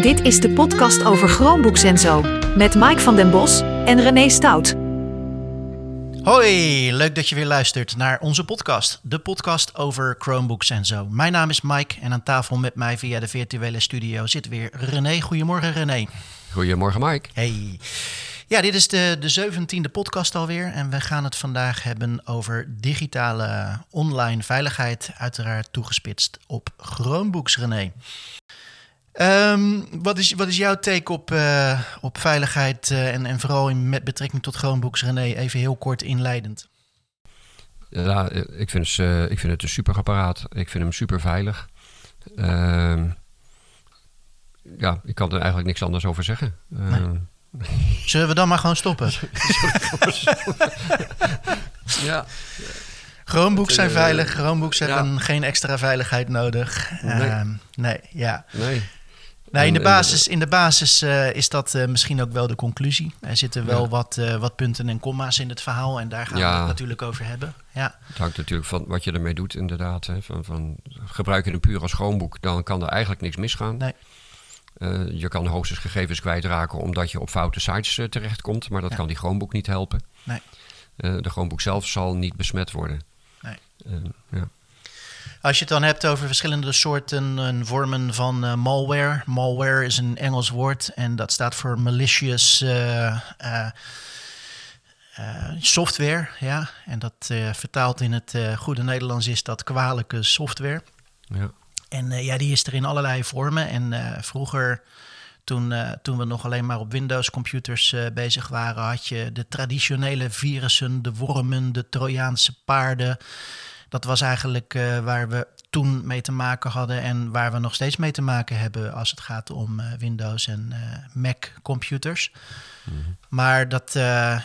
Dit is de podcast over Chromebooks en zo. Met Mike van den Bos en René Stout. Hoi, leuk dat je weer luistert naar onze podcast. De podcast over Chromebooks en zo. Mijn naam is Mike en aan tafel met mij via de virtuele studio zit weer René. Goedemorgen René. Goedemorgen Mike. Hey. Ja, dit is de, de zeventiende podcast alweer en we gaan het vandaag hebben over digitale online veiligheid. Uiteraard toegespitst op Chromebooks, René. Ehm, wat, is, wat is jouw take op, eh, op veiligheid eh, en, en vooral in, met betrekking tot Chromebooks, René? Even heel kort inleidend. Ja, ik vind, het, uh, ik vind het een super apparaat. Ik vind hem super veilig. Ehm, ja, ik kan er eigenlijk niks anders over zeggen. Nee. Zullen we dan maar gewoon stoppen? ja. Chromebooks zijn veilig. Chromebooks hebben geen extra veiligheid nodig. Nee. Uh, nee, ja. Nee. Nee, in de basis, in de basis uh, is dat uh, misschien ook wel de conclusie. Er zitten wel ja. wat, uh, wat punten en komma's in het verhaal en daar gaan ja. we het natuurlijk over hebben. Ja. Het hangt natuurlijk van wat je ermee doet, inderdaad. Hè. Van, van, gebruik je hem puur als schoonboek, dan kan er eigenlijk niks misgaan. Nee. Je kan hoogstens gegevens kwijtraken omdat je op foute sites terechtkomt, maar dat ja. kan die Chromebook niet helpen. Nee. De Chromebook zelf zal niet besmet worden. Nee. ja. Als je het dan hebt over verschillende soorten en vormen van malware. Malware is een Engels woord en dat staat voor malicious software. Ja? En dat vertaald in het goede Nederlands is dat kwalijke software. Ja. En ja, die is er in allerlei vormen. En vroeger, toen, uh, toen we nog alleen maar op Windows-computers bezig waren, had je de traditionele virussen, de wormen, de Trojaanse paarden. Dat was eigenlijk waar we toen mee te maken hadden en waar we nog steeds mee te maken hebben als het gaat om Windows en Mac-computers. Mhm. Mm -hmm. Maar dat,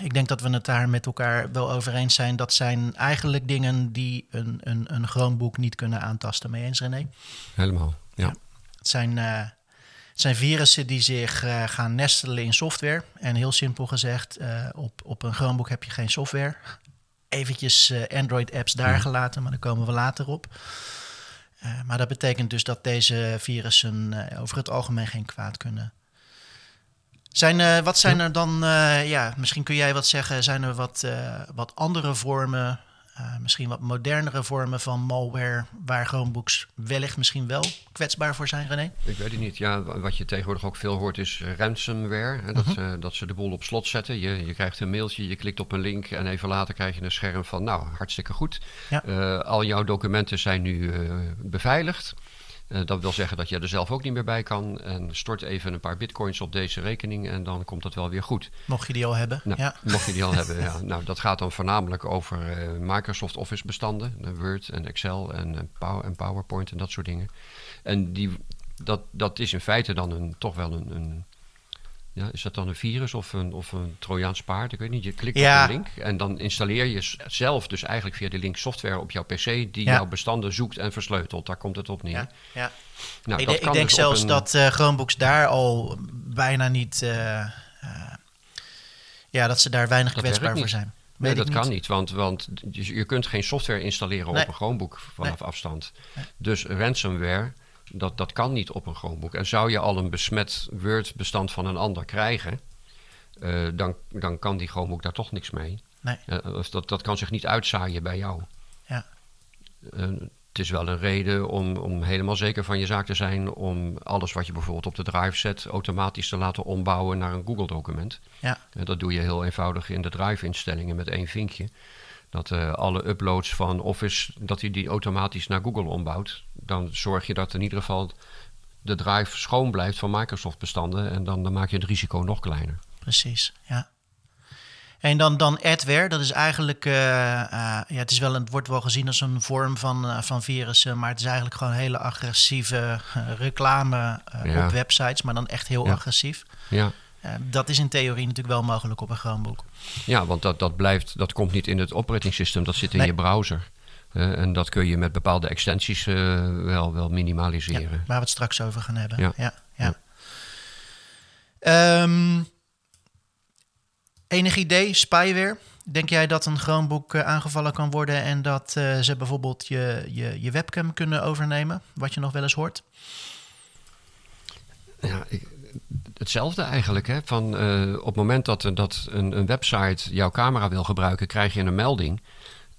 ik denk dat we het daar met elkaar wel over eens zijn. Dat zijn eigenlijk dingen die een, een, een Chromebook niet kunnen aantasten. Mee eens, René? Helemaal, ja. ja. Het, zijn, het zijn virussen die zich uh, gaan nestelen in software. En heel simpel gezegd, uh, op, op een Chromebook heb je geen software. Eventjes Android-apps daar gelaten, maar daar komen we later op. maar dat betekent dus dat deze virussen over het algemeen geen kwaad kunnen. Zijn, uh, wat zijn er dan, ja, misschien kun jij wat zeggen, zijn er wat, wat andere vormen, misschien wat modernere vormen van malware, waar Chromebooks wellicht misschien wel kwetsbaar voor zijn, René? Ik weet het niet. Ja, wat je tegenwoordig ook veel hoort is ransomware. Hè, dat, -huh. dat ze de boel op slot zetten. Je, je krijgt een mailtje, je klikt op een link en even later krijg je een scherm van, nou, hartstikke goed. Ja. al jouw documenten zijn nu beveiligd. Uh, dat wil zeggen dat je er zelf ook niet meer bij kan. En stort even een paar bitcoins op deze rekening en dan komt dat wel weer goed. Mocht je die al hebben. Nou, ja. Mocht je die al hebben, ja. Nou, dat gaat dan voornamelijk over uh, Microsoft Office bestanden. Word en Excel en, en, Power, en PowerPoint en dat soort dingen. En die, dat, dat is in feite dan een, toch wel een... een ja, is dat dan een virus of een, of een Trojaans paard? Ik weet niet. Je klikt ja. op een link en dan installeer je zelf dus eigenlijk via de link software op jouw PC die ja. jouw bestanden zoekt en versleutelt. Daar komt het op neer. Ja. ja. Nou, ik, dat ik kan denk dus zelfs een, dat uh, Chromebooks daar al bijna niet... Uh, uh, ja, dat ze daar weinig Dat kwetsbaar voor zijn. Nee, dat kan niet. want, want je, je kunt geen software installeren Nee. op een Chromebook vanaf Nee. afstand. Nee. Dus ransomware, dat, dat kan niet op een Chromebook. En zou je al een besmet Word-bestand van een ander krijgen, eh, dan, dan kan die Chromebook daar toch niks mee. Nee. Eh, dat, dat kan zich niet uitzaaien bij jou. Ja. Eh, het is wel een reden om, om helemaal zeker van je zaak te zijn om alles wat je bijvoorbeeld op de drive zet automatisch te laten ombouwen naar een Google-document. Ja. En dat doe je heel eenvoudig in de drive-instellingen met één vinkje. Dat alle uploads van Office, dat hij die automatisch naar Google ombouwt. Dan zorg je dat in ieder geval de drive schoon blijft van Microsoft-bestanden. En dan, dan maak je het risico nog kleiner. Precies, ja. En dan, dan adware, dat is eigenlijk, uh, uh, ja, het, is wel het wordt wel gezien als een vorm van, uh, van virussen, maar het is eigenlijk gewoon hele agressieve reclame Ja. op websites, maar dan echt heel Ja. agressief. Ja, dat is in theorie natuurlijk wel mogelijk op een Chromebook. ja want dat, dat, blijft, dat komt niet in het operating system, dat zit in Nee. je browser. Eh, en dat kun je met bepaalde extensies eh, wel, wel Ja, minimaliseren. waar we het straks over gaan hebben. Ja. ja, ja. Ja. Ehm, enig idee, spyware? Denk jij dat een Chromebook eh, aangevallen kan worden en dat ze bijvoorbeeld je, je, je webcam kunnen overnemen, wat je nog wel eens hoort? Ja, ik, hetzelfde eigenlijk. Hè? Van, op het moment dat, dat een, een website jouw camera wil gebruiken, krijg je een melding.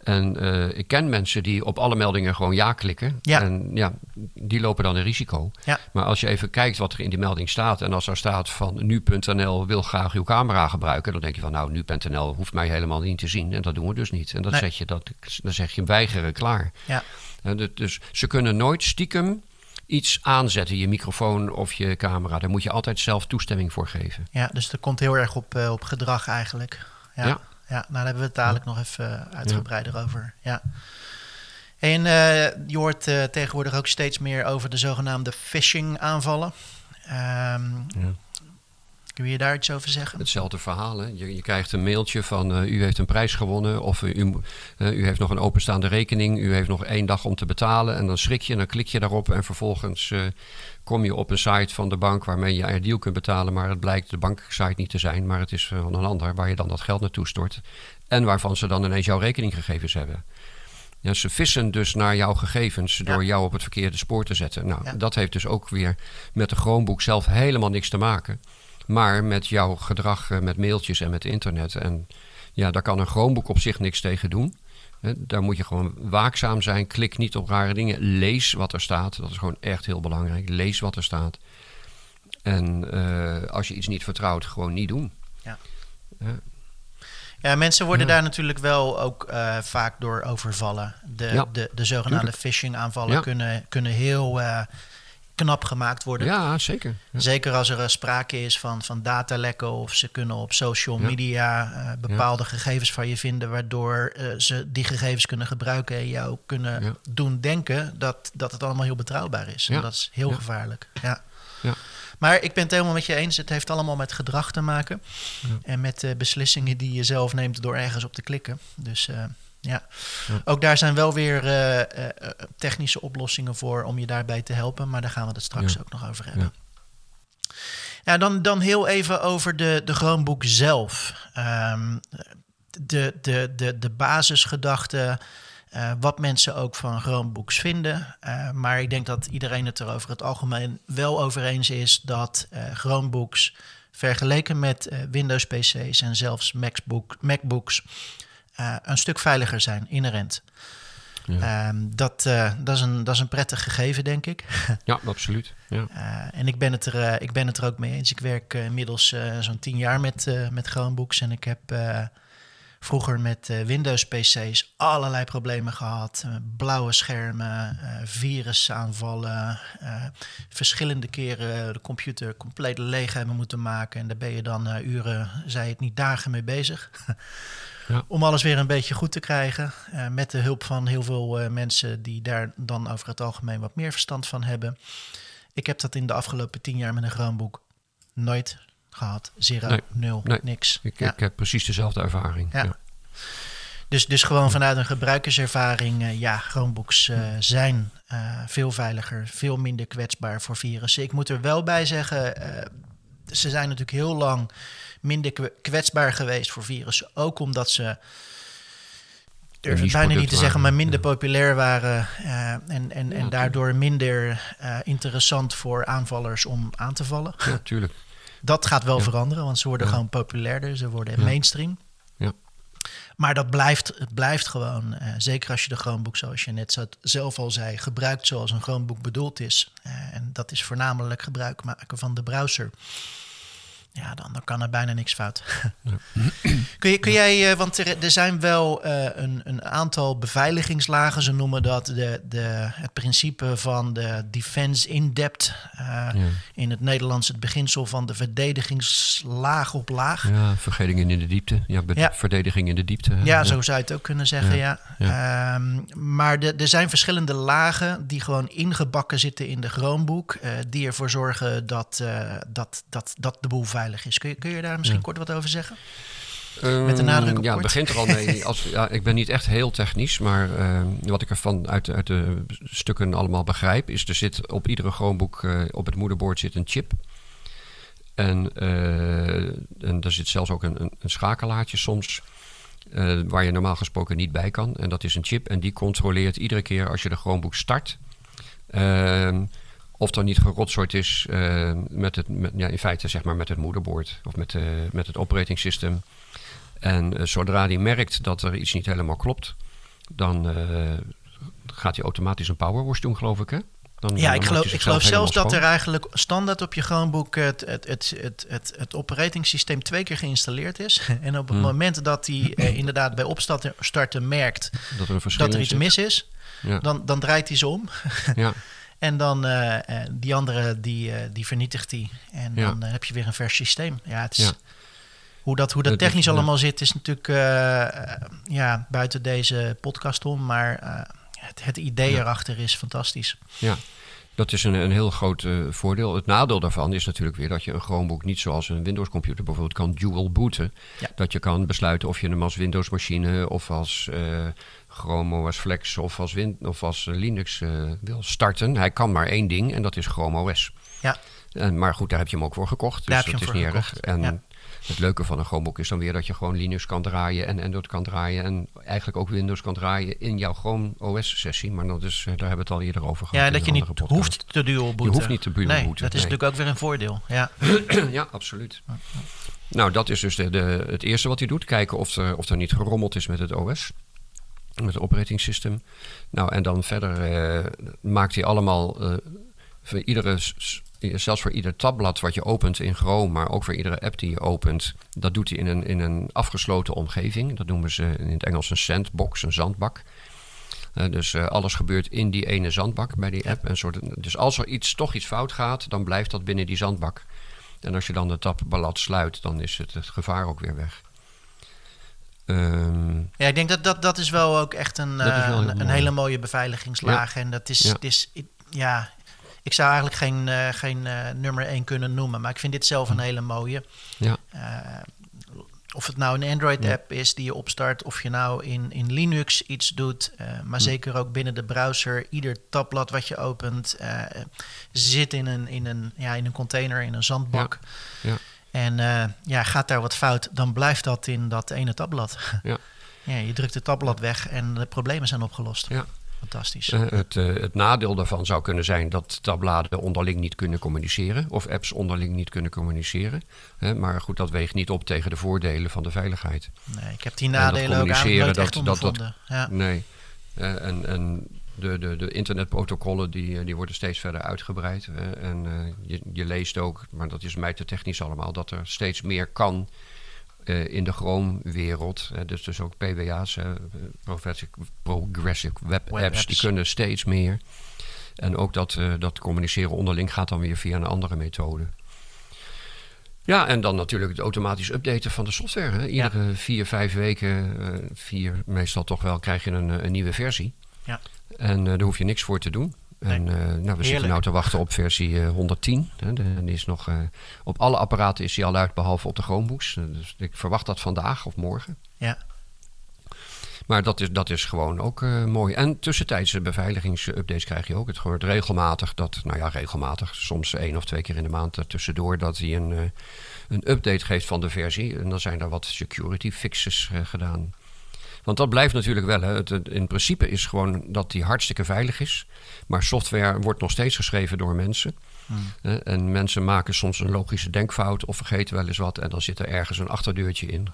En eh, ik ken mensen die op alle meldingen gewoon ja klikken. Ja. En ja, die lopen dan een risico. Ja. Maar als je even kijkt wat er in die melding staat. En als er staat van nu.nl wil graag uw camera gebruiken. Dan denk je van nou nu.nl hoeft mij helemaal niet te zien. En dat doen we dus niet. En dan, Nee. zet je dat, dan zeg je weigeren klaar. Ja. En dus ze kunnen nooit stiekem iets aanzetten. Je microfoon of je camera. Daar moet je altijd zelf toestemming voor geven. Ja, dus dat komt heel erg op, eh, op gedrag eigenlijk. Ja. Ja. Ja. nou daar hebben we het dadelijk nog even eh, uitgebreider over. Ja. En eh, je hoort eh, tegenwoordig ook steeds meer over de zogenaamde phishing aanvallen. Ehm, Ja. Kun je daar iets over zeggen? Hetzelfde verhaal. Hè? Je, je krijgt een mailtje van u heeft een prijs gewonnen. Of u, u heeft nog een openstaande rekening. U heeft nog één dag om te betalen. En dan schrik je en dan klik je daarop. En vervolgens kom je op een site van de bank waarmee je deal kunt betalen. Maar het blijkt de banksite niet te zijn. Maar het is eh, van een ander waar je dan dat geld naartoe stort. En waarvan ze dan ineens jouw rekeninggegevens hebben. Ja, ze vissen dus naar jouw gegevens door Ja. jou op het verkeerde spoor te zetten. Nou, Ja. dat heeft dus ook weer met de Chromebook zelf helemaal niks te maken. Maar met jouw gedrag eh, met mailtjes en met internet. En ja, daar kan een Chromebook op zich niks tegen doen. Daar moet je gewoon waakzaam zijn. Klik niet op rare dingen. Lees wat er staat. Dat is gewoon echt heel belangrijk. Lees wat er staat. En eh, als je iets niet vertrouwt, gewoon niet doen. Ja, mensen worden Ja. daar natuurlijk wel ook eh, vaak door overvallen. De, Ja, de, de zogenaamde phishing aanvallen Ja. kunnen, kunnen heel eh, knap gemaakt worden. Ja, zeker. Ja. Zeker als er eh, sprake is van, van datalekken of ze kunnen op social Ja. media eh, bepaalde gegevens van je vinden, waardoor eh, ze die gegevens kunnen gebruiken en jou kunnen doen denken dat, dat het allemaal heel betrouwbaar is. En dat is heel gevaarlijk. Ja. Ja. Maar ik ben het helemaal met je eens. Het heeft allemaal met gedrag te maken. En met eh, beslissingen die je zelf neemt door ergens op te klikken. Dus ja. Ja. Ook daar zijn wel weer eh, eh, eh, technische oplossingen voor om je daarbij te helpen. Maar daar gaan we het straks Ja. ook nog over hebben. Ja, dan, dan heel even over de, de Chromebook zelf. Ehm, de, de, de, de basisgedachte, wat mensen ook van Chromebooks vinden. Maar ik denk dat iedereen het er over het algemeen wel over eens is dat Chromebooks vergeleken met eh, Windows PC's en zelfs MacBook, MacBooks eh, een stuk veiliger zijn, inherent. Ja. Ehm, dat, eh, dat, is een, dat is een prettig gegeven, denk ik. ja, absoluut. Ja. Eh, en ik ben, het er, ik ben het er ook mee eens. Ik werk inmiddels zo'n tien jaar met, met Chromebooks. En ik heb vroeger met eh, Windows PC's allerlei problemen gehad. Eh, blauwe schermen, virusaanvallen. verschillende keren de computer compleet leeg hebben moeten maken. En daar ben je dan uren, zei het niet dagen mee bezig. Ja. Om alles weer een beetje goed te krijgen. eh, met de hulp van heel veel eh, mensen die daar dan over het algemeen wat meer verstand van hebben. Ik heb dat in de afgelopen tien jaar met een Chromebook nooit gehad. Zero, Nee, nul, nee. niks. Ik, Ja. ik heb precies dezelfde ervaring. Ja. Ja. Dus, dus gewoon vanuit een gebruikerservaring, eh, ja, Chromebooks zijn veel veiliger, veel minder kwetsbaar voor virussen. Ik moet er wel bij zeggen, ze zijn natuurlijk heel lang minder kwe- kwetsbaar geweest voor virussen. Ook omdat ze, durf het bijna niet te zeggen, maar minder ja. populair waren. eh, en en, en daardoor minder eh, interessant voor aanvallers om aan te vallen. Ja, tuurlijk. Dat gaat wel Ja. veranderen, want ze worden gewoon populairder, ze worden mainstream. Ja. Maar dat blijft, het blijft gewoon, eh, zeker als je de Chromebook, zoals je net zelf al zei, gebruikt zoals een Chromebook bedoeld is. En dat is voornamelijk gebruik maken van de browser. Ja, dan, dan kan er bijna niks fout. kun, je, kun jij, eh, want er, er zijn wel eh, een, een aantal beveiligingslagen, ze noemen dat de, de, het principe van de defense in depth. eh, Ja. In het Nederlands het beginsel van de verdedigingslaag op laag. Ja, verdediging in de diepte. Ja, verdediging in de diepte. hè. Ja, zo zou je het ook kunnen zeggen, ja. Ja, Ehm, maar de- er zijn verschillende lagen die gewoon ingebakken zitten in de Chromebook... eh, die ervoor zorgen dat, dat, dat, dat de boel veilig is. Kun je, kun je daar misschien Ja. kort wat over zeggen? Ehm, Met de nadruk op Ja, het begint er al mee. Als, ja, ik ben niet echt heel technisch, maar ehm, wat ik ervan uit, uit de stukken allemaal begrijp, is er zit op iedere Chromebook eh, op het moederbord zit een chip. En, eh, en er zit zelfs ook een, een, een schakelaartje soms. eh, waar je normaal gesproken niet bij kan. En dat is een chip. En die controleert iedere keer als je de Chromebook start. ehm, of er niet gerotzooid is uh, met het, met, ja, in feite zeg maar met het moederbord of met, uh, met het operating system. En uh, zodra die merkt dat er iets niet helemaal klopt, dan gaat hij automatisch een powerwash doen, geloof ik. Hè? Dan, ja, ik geloof, ik geloof zelfs dat er eigenlijk standaard op je Chromebook het, het, het, het, het, het operating systeem twee keer geïnstalleerd is. En op het hmm. moment dat hij inderdaad bij opstarten merkt dat er, dat er iets mis is, ja. dan, dan draait hij ze om. ja. En dan uh, die andere, die, uh, die vernietigt hij. En ja. dan heb je weer een vers systeem. Ja, het is, ja. Hoe dat, hoe dat technisch allemaal zit, is natuurlijk ja, buiten deze podcast om. Maar het, het idee erachter is fantastisch. Ja, dat is een, een heel groot uh, voordeel. Het nadeel daarvan is natuurlijk weer dat je een Chromebook niet zoals een Windows computer bijvoorbeeld kan dual booten. Ja. Dat je kan besluiten of je hem als Windows machine of als uh, Chrome OS Flex of als, Win of als Linux uh, wil starten. Hij kan maar één ding en dat is Chrome OS. Ja. En, maar goed, daar heb je hem ook voor gekocht. Dus dat is niet erg. En ja. Het leuke van een Chromebook is dan weer dat je gewoon Linux kan draaien en Android kan draaien. En eigenlijk ook Windows kan draaien in jouw Chrome OS-sessie. Maar dat is, eh, daar hebben we het al eerder over gehad. Ja, dat je niet hoeft te dual booten. Je hoeft niet te dual nee, booten. Dat is natuurlijk ook weer een voordeel. Ja, ja absoluut. Nou, dat is dus de, de, het eerste wat hij doet. Kijken of er, of er niet gerommeld is met het OS. Met het operating system. Nou, en dan verder uh, maakt hij allemaal uh, voor iedere zelfs voor ieder tabblad wat je opent in Chrome, maar ook voor iedere app die je opent, dat doet hij in een, in een afgesloten omgeving. Dat noemen ze in het Engels een sandbox, een zandbak. Uh, dus alles gebeurt in die ene zandbak bij die app. En soort, dus als er iets, toch iets fout gaat, dan blijft dat binnen die zandbak. En als je dan de tabblad sluit, dan is het, het gevaar ook weer weg. Um, ja, ik denk dat dat, dat is wel ook echt een, uh, een, een, hele mooie beveiligingslaag. Ja. En dat is, ja. Het is ja, ik zou eigenlijk geen, uh, geen uh, nummer 1 kunnen noemen, maar ik vind dit zelf een hele mooie. Ja. Of het nou een Android-app ja. is die je opstart, of je nou in, in Linux iets doet, maar hm. zeker ook binnen de browser. Ieder tabblad wat je opent zit in een, in, een, ja, in een container, in een zandbak. Ja. En ja, gaat daar wat fout, dan blijft dat in dat ene tabblad. Ja. ja, je drukt het tabblad weg en de problemen zijn opgelost. Ja. Fantastisch. Uh, het, uh, het, nadeel daarvan zou kunnen zijn dat tabbladen onderling niet kunnen communiceren. Of apps onderling niet kunnen communiceren. Maar goed, dat weegt niet op tegen de voordelen van de veiligheid. Nee, ik heb die nadelen ook eigenlijk dat, dat, dat, ja. Nee. en, en de, de, de internetprotocollen die, die worden steeds verder uitgebreid. en je, je leest ook, maar dat is mij te technisch allemaal, dat er steeds meer kan uh, in de Chrome-wereld. Dus, dus ook PWA's, Progressive Web, Web apps, die kunnen steeds meer. En ook dat, dat communiceren onderling gaat dan weer via een andere methode. Ja, en dan natuurlijk het automatisch updaten van de software. Hè. Iedere ja. vier, vijf weken, vier meestal toch wel, krijg je een, een nieuwe versie. Ja. En daar hoef je niks voor te doen. En uh, nou, we zitten nu te wachten op versie uh, 110. Hè, de, die is nog, uh, op alle apparaten is die al uit, behalve op de Chromebooks. dus ik verwacht dat vandaag of morgen. Ja. Maar dat is, dat is gewoon ook mooi. En tussentijdse beveiligingsupdates krijg je ook. Het gebeurt regelmatig, dat, nou ja, regelmatig, soms één of twee keer in de maand tussendoor, dat hij een, een update geeft van de versie. En dan zijn er wat security fixes gedaan. Want dat blijft natuurlijk wel. Hè. Het, in principe is gewoon dat die hartstikke veilig is. Maar software wordt nog steeds geschreven door mensen. Hmm. En mensen maken soms een logische denkfout of vergeten wel eens wat. En dan zit er ergens een achterdeurtje in.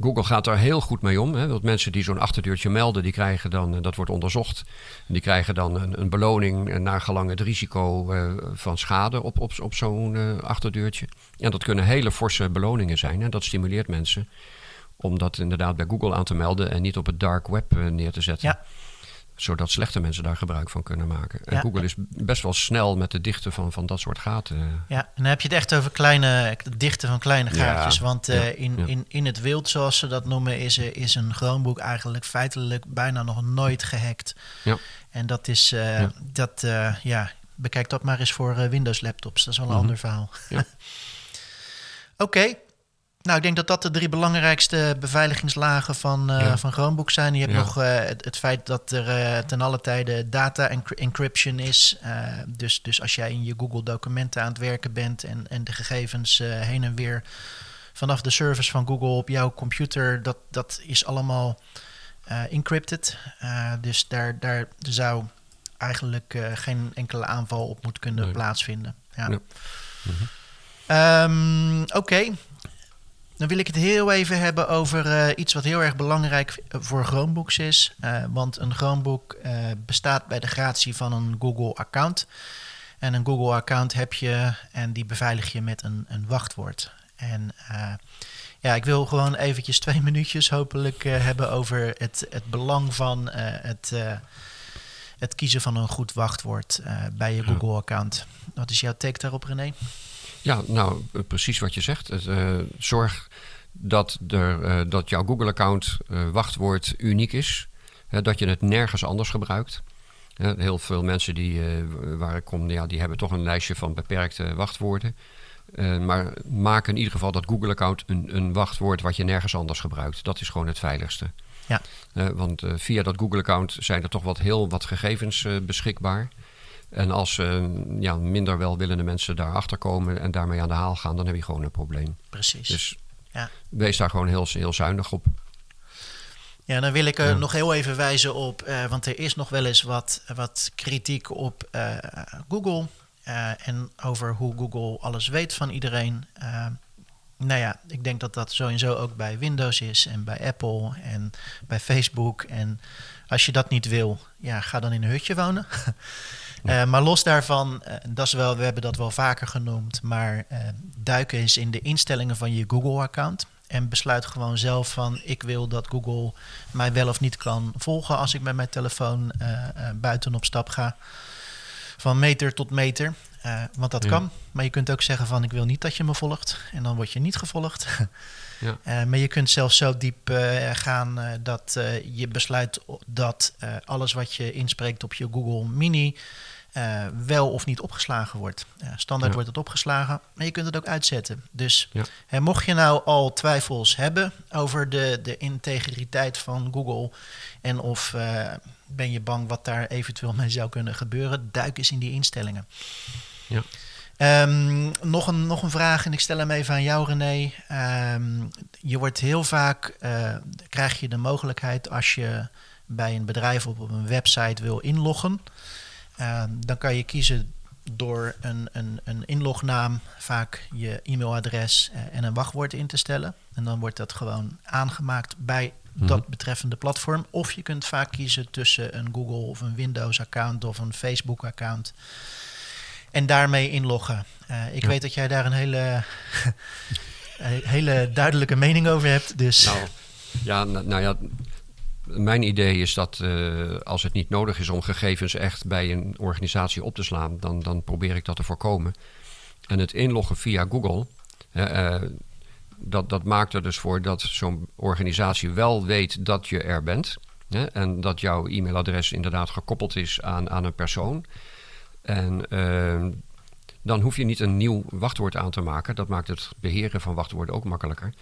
Google gaat daar heel goed mee om. Hè? Want mensen die zo'n achterdeurtje melden, die krijgen dan, eh, dat wordt onderzocht. Die krijgen dan een, een beloning eh, naar gelang het risico uh, van schade op, op, op zo'n uh, achterdeurtje. En dat kunnen hele forse beloningen zijn. En dat stimuleert mensen om dat inderdaad bij Google aan te melden en niet op het dark web eh, neer te zetten. Ja. Zodat slechte mensen daar gebruik van kunnen maken. En Google is best wel snel met het dichten van, van dat soort gaten. Ja, en dan heb je het echt over kleine, dichten van kleine gaatjes. want uh, in, in, in het wild, zoals ze dat noemen, is, is een Chromebook eigenlijk feitelijk bijna nog nooit gehackt. Ja. En dat is, uh, dat, ja, bekijk dat maar eens voor Windows laptops. Dat is wel een mm ander verhaal. Ja. Oké, nou, ik denk dat dat de drie belangrijkste beveiligingslagen van, uh, van Chromebook zijn. Je hebt nog uh, het, het, feit dat er uh, ten alle tijde data encryption is. dus, dus als jij in je Google documenten aan het werken bent en, en de gegevens heen en weer vanaf de service van Google op jouw computer, dat, dat is allemaal encrypted. dus daar, daar zou eigenlijk eh, geen enkele aanval op moet kunnen Nee. plaatsvinden. Ja. Ja. Ehm, Oké, dan wil ik het heel even hebben over eh, iets wat heel erg belangrijk voor Chromebooks is. Eh, want een Chromebook eh, bestaat bij de gratie van een Google-account. En een Google-account heb je en die beveilig je met een, een wachtwoord. En eh, ja, ik wil gewoon eventjes twee minuutjes hopelijk eh, hebben over het, het belang van eh, het, eh, het kiezen van een goed wachtwoord eh, bij je. Google-account. Wat is jouw take daarop, René? Ja, nou, eh, precies wat je zegt. Het, eh, zorg dat, er, eh, dat jouw Google-account wachtwoord uniek is. Dat je het nergens anders gebruikt. Heel veel mensen die, waar ik kom, ja, die hebben toch een lijstje van beperkte wachtwoorden. Maar maak in ieder geval dat Google-account een, een wachtwoord wat je nergens anders gebruikt. Dat is gewoon het veiligste. Ja. Want via dat Google-account zijn er toch wat heel wat gegevens beschikbaar. En als eh, ja, minder welwillende mensen daarachter komen en daarmee aan de haal gaan, dan heb je gewoon een probleem. Precies. Dus Ja. wees daar gewoon heel, heel zuinig op. Ja, dan wil ik er Ja. nog heel even wijzen op, eh, want er is nog wel eens wat, wat kritiek op eh, Google en over hoe Google alles weet van iedereen. Nou ja, ik denk dat dat sowieso ook bij Windows is en bij Apple en bij Facebook. En als je dat niet wil, ja, ga dan in een hutje wonen. Eh, maar los daarvan, eh, dat is wel, we hebben dat wel vaker genoemd, maar eh, duiken eens in de instellingen van je Google-account. En besluit gewoon zelf van ik wil dat Google mij wel of niet kan volgen als ik met mijn telefoon buiten op stap ga. Van meter tot meter. Want dat Ja. kan. Maar je kunt ook zeggen van ik wil niet dat je me volgt. En dan word je niet gevolgd. Ja. Eh, maar je kunt zelfs zo diep eh, gaan eh, dat je besluit dat alles wat je inspreekt op je Google Mini wel of niet opgeslagen wordt. Standaard Ja. wordt het opgeslagen, maar je kunt het ook uitzetten. Dus Ja. hè, mocht je nou al twijfels hebben over de, de integriteit van Google en of ben je bang wat daar eventueel mee zou kunnen gebeuren, duik eens in die instellingen. Ja. Ehm, nog, een, nog een vraag en ik stel hem even aan jou, René. Ehm, je wordt heel vaak, eh, krijg je de mogelijkheid als je bij een bedrijf of op een website wil inloggen. Ehm, dan kan je kiezen door een, een, een inlognaam, vaak je e-mailadres eh, en een wachtwoord in te stellen. En dan wordt dat gewoon aangemaakt bij dat Mhm. betreffende platform. Of je kunt vaak kiezen tussen een Google of een Windows-account of een Facebook-account. En daarmee inloggen. Eh, ik Ja. weet dat jij daar een hele, een hele duidelijke mening over hebt. Dus Nou, ja, nou, nou ja, mijn idee is dat eh, als het niet nodig is om gegevens echt bij een organisatie op te slaan, dan, dan probeer ik dat te voorkomen. En het inloggen via Google, eh, dat, dat maakt er dus voor dat zo'n organisatie wel weet dat je er bent. Hè, en dat jouw e-mailadres inderdaad gekoppeld is aan, aan een persoon. En eh, dan hoef je niet een nieuw wachtwoord aan te maken. Dat maakt het beheren van wachtwoorden ook makkelijker.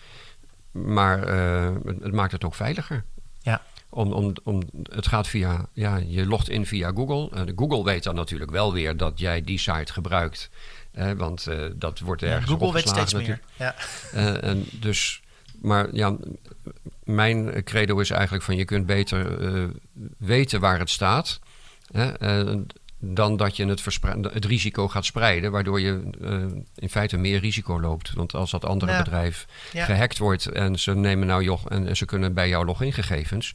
Maar eh, het, maakt het ook veiliger. Ja. Om, om, om, het gaat via, ja, je logt in via Google. En Google weet dan natuurlijk wel weer dat jij die site gebruikt. Eh, want eh, dat wordt ja, ergens Google weet steeds meer. Ja. Eh, en dus, maar ja, mijn credo is eigenlijk van je kunt beter eh, weten waar het staat. Hè, eh, dan dat je het, het risico gaat spreiden, waardoor je eh, in feite meer risico loopt. Want als dat andere Ja. bedrijf Ja. gehackt wordt en ze nemen nou joh, en ze kunnen bij jouw logingegevens,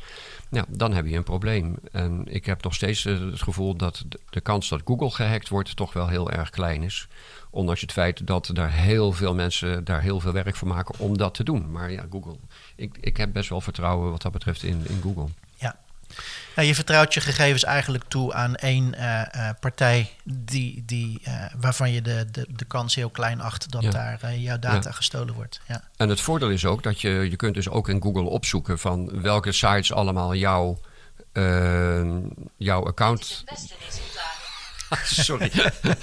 ja, dan heb je een probleem. En ik heb nog steeds eh, het gevoel dat de, kans dat Google gehackt wordt toch wel heel erg klein is. Ondanks het feit dat er heel veel mensen daar heel veel werk voor maken om dat te doen. Maar ja, Google. Ik, ik heb best wel vertrouwen wat dat betreft in, in Google. Ja, je vertrouwt je gegevens eigenlijk toe aan één eh, eh, partij die, die, eh, waarvan je de, de, de kans heel klein acht dat Ja. daar eh, jouw data Ja. gestolen wordt. Ja. En het voordeel is ook dat je, je kunt dus ook in Google opzoeken van welke sites allemaal jouw, jouw account. Beste resultaten. Sorry,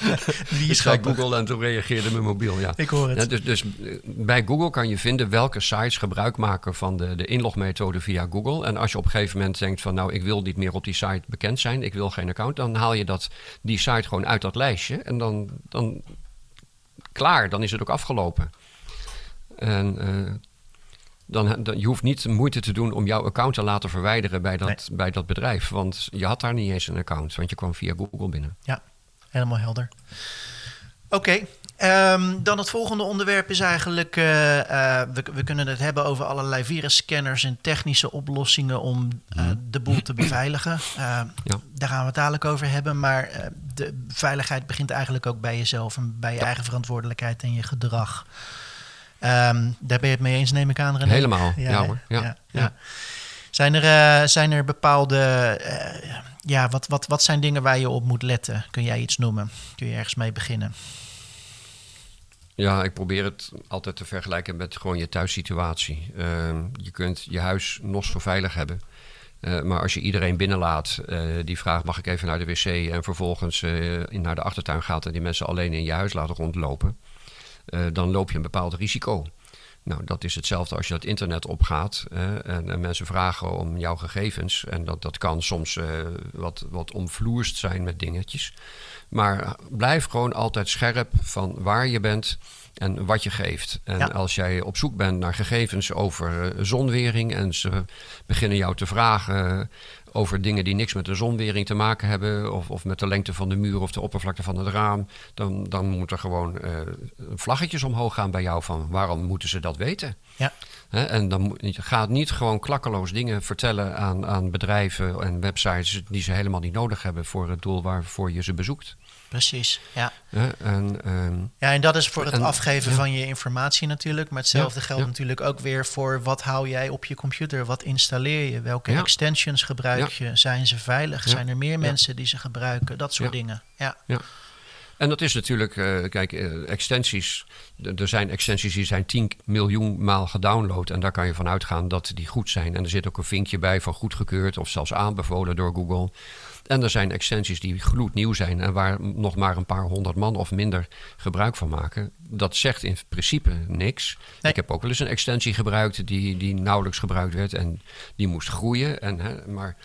Die is. Google en toen reageerde mijn mobiel. Ja. Ik hoor het. Ja, dus, dus eh, bij Google kan je vinden welke sites gebruik maken van de, de inlogmethode via Google. En als je op een gegeven moment denkt van nou, ik wil niet meer op die site bekend zijn, ik wil geen account, dan haal je dat, die site gewoon uit dat lijstje. En dan, dan klaar, dan is het ook afgelopen. En eh, Dan, dan, je hoeft niet moeite te doen om jouw account te laten verwijderen bij dat, bij dat bedrijf. Want je had daar niet eens een account, want je kwam via Google binnen. Ja, helemaal helder. Oké, ehm, dan het volgende onderwerp is eigenlijk, uh, uh, we, we, kunnen het hebben over allerlei virusscanners en technische oplossingen om uh, de boel te beveiligen. Ja. Daar gaan we het dadelijk over hebben, maar de veiligheid begint eigenlijk ook bij jezelf en bij je eigen verantwoordelijkheid en je gedrag. Um, daar ben je het mee eens, neem ik aan, René? Helemaal, ja, ja hoor. Ja, ja, Zijn, er, zijn er bepaalde, ja, wat, wat, wat zijn dingen waar je op moet letten? Kun jij iets noemen? Kun je ergens mee beginnen? Ja, ik probeer het altijd te vergelijken met gewoon je thuissituatie. Uh, je kunt je huis nog zo veilig hebben. Uh, maar als je iedereen binnenlaat uh, die vraagt: mag ik even naar de wc? En vervolgens uh, naar de achtertuin gaat en die mensen alleen in je huis laten rondlopen, dan loop je een bepaald risico. Nou, dat is hetzelfde als je het internet opgaat en, en, mensen vragen om jouw gegevens. En dat, dat kan soms wat, wat omvloerst zijn met dingetjes. Maar blijf gewoon altijd scherp van waar je bent en wat je geeft. En ja. als jij op zoek bent naar gegevens over zonwering en ze beginnen jou te vragen over dingen die niks met de zonwering te maken hebben, of, of met de lengte van de muur of de oppervlakte van het raam, dan, dan moet er gewoon uh, vlaggetjes omhoog gaan bij jou van waarom moeten ze dat weten? Ja. He, en dan gaat niet gewoon klakkeloos dingen vertellen aan, aan bedrijven en websites die ze helemaal niet nodig hebben voor het doel waarvoor je ze bezoekt. Precies, ja. Ja, en, um, ja, en dat is voor het en, afgeven ja. van je informatie natuurlijk. Maar hetzelfde Ja, geldt natuurlijk ook weer voor wat hou jij op je computer? Wat installeer je? Welke extensions gebruik je? Zijn ze veilig? Zijn er meer mensen die ze gebruiken? Dat soort dingen. Ja, En dat is natuurlijk, eh, kijk, eh, extensies. Er zijn extensies die zijn 10 miljoen maal gedownload. En daar kan je van uitgaan dat die goed zijn. En er zit ook een vinkje bij van goedgekeurd of zelfs aanbevolen door Google. En er zijn extensies die gloednieuw zijn en waar nog maar een paar honderd man of minder gebruik van maken. Dat zegt in principe niks. Nee. Ik heb ook wel eens een extensie gebruikt die, die nauwelijks gebruikt werd en die moest groeien. En, hè, maar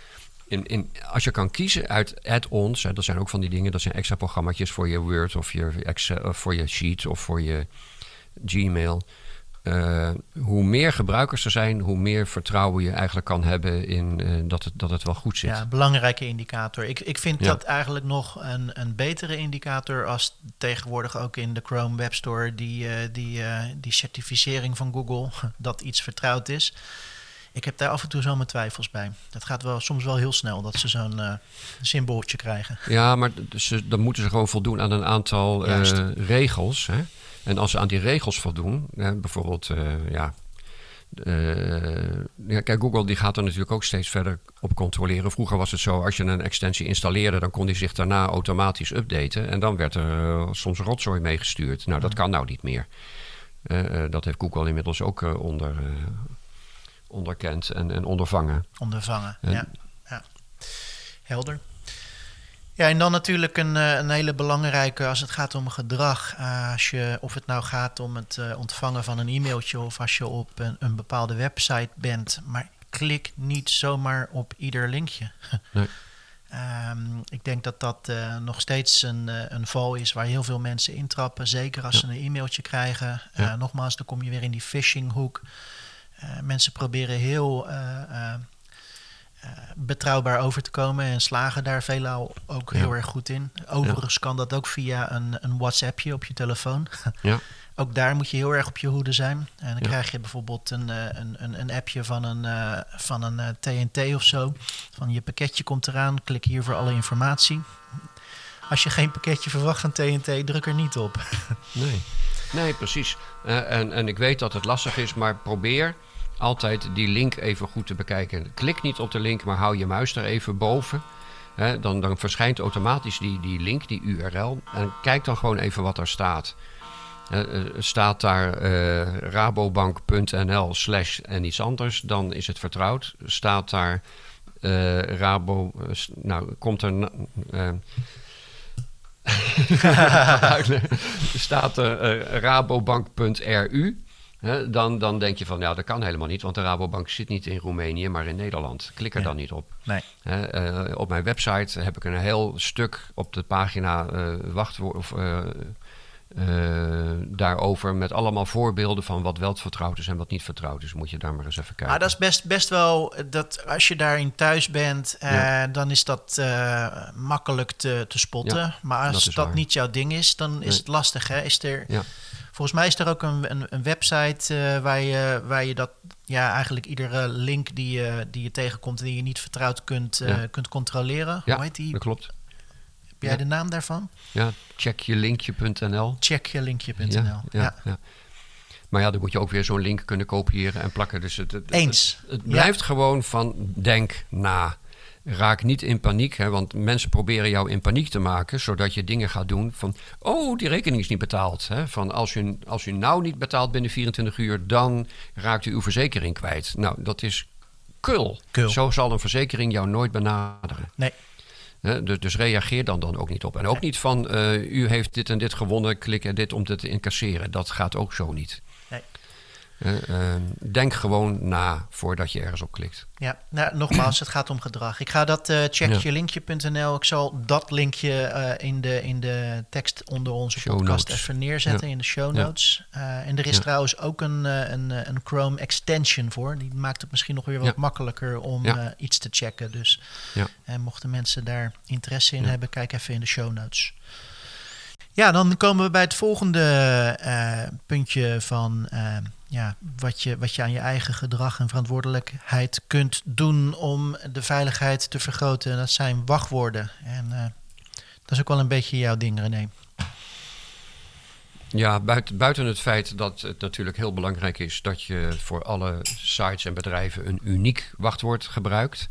in, in, als je kan kiezen uit add-ons, hè, dat zijn ook van die dingen, dat zijn extra programma's voor je Word of je Excel, of voor je Sheet of voor je Gmail. Eh, hoe meer gebruikers er zijn, hoe meer vertrouwen je eigenlijk kan hebben in eh, dat, het, dat het wel goed zit. ja belangrijke indicator. Ik, ik vind Ja. dat eigenlijk nog een, een betere indicator als tegenwoordig ook in de Chrome Web Store die, eh, die, die certificering van Google, dat iets vertrouwd is. Ik heb daar af en toe zo mijn twijfels bij. Dat gaat wel, soms wel heel snel dat ze zo'n symbooltje krijgen. Ja, maar ze, dan moeten ze gewoon voldoen aan een aantal regels. Hè? En als ze aan die regels voldoen, hè, bijvoorbeeld, eh, ja, eh, ja, kijk, Google die gaat er natuurlijk ook steeds verder op controleren. Vroeger was het zo, als je een extensie installeerde, dan kon die zich daarna automatisch updaten. En dan werd er eh, soms rotzooi meegestuurd. Nou, dat kan nou niet meer. Dat heeft Google inmiddels ook onder, onderkend en, en ondervangen. ondervangen. En- Ja, ja. Helder. Ja, en dan natuurlijk een, eh, een hele belangrijke als het gaat om gedrag. Eh, als je, of het nou gaat om het eh, ontvangen van een e-mailtje of als je op een, een bepaalde website bent. Maar klik niet zomaar op ieder linkje. Nee. Ehm, ik denk dat dat nog steeds een, een val is waar heel veel mensen intrappen. Zeker als Ja. ze een e-mailtje krijgen. Nogmaals, dan kom je weer in die phishinghoek. Mensen proberen heel betrouwbaar over te komen en slagen daar veelal ook Ja. heel erg goed in. Overigens kan dat ook via een, een WhatsAppje op je telefoon. Ja. Ook daar moet je heel erg op je hoede zijn. En dan krijg je bijvoorbeeld een, eh, een, een, een appje van een, eh, van een eh, TNT of zo. Van je pakketje komt eraan, klik hier voor alle informatie. Als je geen pakketje verwacht van TNT, druk er niet op. Nee, nee precies. Eh, en, en ik weet dat het lastig is, maar probeer altijd die link even goed te bekijken. Klik niet op de link, maar hou je muis er even boven. Hè, dan, dan verschijnt automatisch die, die link, die URL. En kijk dan gewoon even wat er staat. Eh, staat daar eh, rabobank.nl slash en iets anders, dan is het vertrouwd. Staat daar eh, Rabo... nou, komt er... staat er rabobank.ru. Hè, dan, dan denk je van, ja, dat kan helemaal niet, want de Rabobank zit niet in Roemenië, maar in Nederland. Klik er Ja. dan niet op. Nee. Hè, eh, op mijn website heb ik een heel stuk op de pagina eh wachtwoord of eh, eh, daarover met allemaal voorbeelden van wat wel vertrouwd is en wat niet vertrouwd is. Moet je daar maar eens even kijken. Maar dat is best, best wel, dat als je daarin thuis bent, Ja. dan is dat eh, makkelijk te, te spotten. Ja, maar als dat, niet jouw ding is, dan is Nee. het lastig. Hè? Is er, Ja. Volgens mij is er ook een, een, een website eh, waar, je, waar je dat, ja, eigenlijk iedere link die je, die je tegenkomt en die je niet vertrouwd kunt, eh, Ja. kunt controleren. Ja, Hoe heet die? dat klopt. Heb jij ja. de naam daarvan? Ja, checkjelinkje.nl. Checkjelinkje.nl. Ja, ja, ja. Maar ja, dan moet je ook weer zo'n link kunnen kopiëren en plakken. Dus het, het, Eens. Het, het blijft gewoon van denk na. Raak niet in paniek, hè, want mensen proberen jou in paniek te maken, zodat je dingen gaat doen van, oh, die rekening is niet betaald. Hè, van als u, als u nou niet betaalt binnen 24 uur, dan raakt u uw verzekering kwijt. Nou, dat is kul. Kul. Zo zal een verzekering jou nooit benaderen. Nee. Dus, dus reageer dan, dan ook niet op. En ook niet van, eh, u heeft dit en dit gewonnen, klik er dit om dit te incasseren. Dat gaat ook zo niet. Hè, eh, denk gewoon na voordat je ergens op klikt. Ja, nou, nogmaals, het gaat om gedrag. Ik ga dat eh checkjelinkje.nl. Ik zal dat linkje eh, in, de, in de tekst onder onze Show podcast notes. even neerzetten in de show Ja. notes. Eh, en er is Ja. trouwens ook een, eh, een, eh, een Chrome extension voor. Die maakt het misschien nog weer wat makkelijker om eh, iets te checken. Dus Ja. eh, mochten mensen daar interesse in hebben, kijk even in de show notes. Ja, dan komen we bij het volgende eh, puntje van eh, ja, wat, je, wat je aan je eigen gedrag en verantwoordelijkheid kunt doen om de veiligheid te vergroten. Dat zijn wachtwoorden. En eh, dat is ook wel een beetje jouw ding, René. Ja, buiten, buiten het feit dat het natuurlijk heel belangrijk is dat je voor alle sites en bedrijven een uniek wachtwoord gebruikt.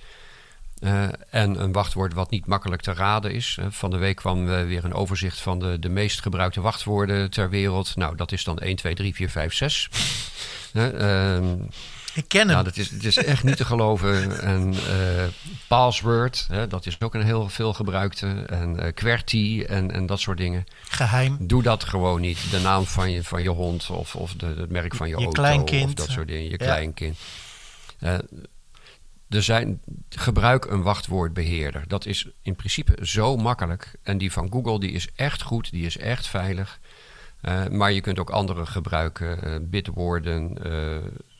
Eh, en een wachtwoord wat niet makkelijk te raden is. Eh, van de week kwam eh, weer een overzicht van de, de meest gebruikte wachtwoorden ter wereld. Nou, dat is dan 1, 2, 3, 4, 5, 6. Eh, ehm, Ik ken hem. ja, dat is, het is echt niet te geloven. En password, dat is ook een heel veel gebruikte. En QWERTY en, en dat soort dingen. Geheim. Doe dat gewoon niet. De naam van je, van je hond of, of de, het merk van je, Je auto kleinkind. of dat soort dingen. Je Ja. kleinkind. Er zijn, gebruik een wachtwoordbeheerder. Dat is in principe zo makkelijk. En die van Google die is echt goed, die is echt veilig. Eh, maar je kunt ook andere gebruiken. eh Bitwarden,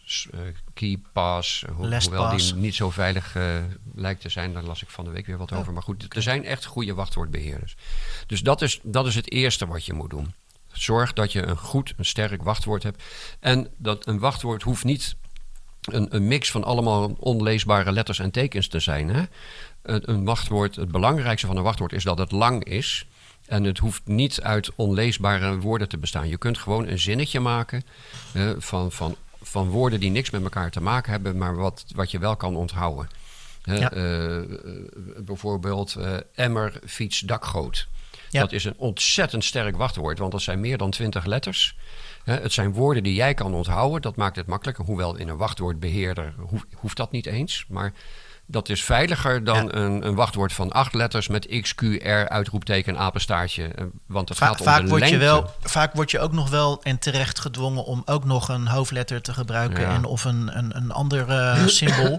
s- eh, KeyPass. Ho hoewel die niet zo veilig lijkt te zijn. Daar las ik van de week weer wat Oh, over. Maar goed, er zijn echt goede wachtwoordbeheerders. Dus dat is, dat is het eerste wat je moet doen. Zorg dat je een goed, een sterk wachtwoord hebt. En dat een wachtwoord hoeft niet een, een mix van allemaal onleesbare letters en tekens te zijn. Hè? Een, een wachtwoord, het belangrijkste van een wachtwoord is dat het lang is. En het hoeft niet uit onleesbare woorden te bestaan. Je kunt gewoon een zinnetje maken van, van, van woorden die niks met elkaar te maken hebben, maar wat, wat je wel kan onthouden. Hè, Ja. eh, eh, bijvoorbeeld eh, emmer, fiets, dakgoot. Ja. Dat is een ontzettend sterk wachtwoord, want dat zijn meer dan twintig letters. Het zijn woorden die jij kan onthouden, dat maakt het makkelijker. Hoewel in een wachtwoordbeheerder hoef- hoeft dat niet eens. Maar dat is veiliger dan Ja. een, een wachtwoord van acht letters met X, Q, R, uitroepteken, apenstaartje. Eh, Want het Va- gaat om vaak, de word je lengte. wel, vaak word je ook nog wel en terecht gedwongen om ook nog een hoofdletter te gebruiken Ja. en of een, een, een ander eh, symbool.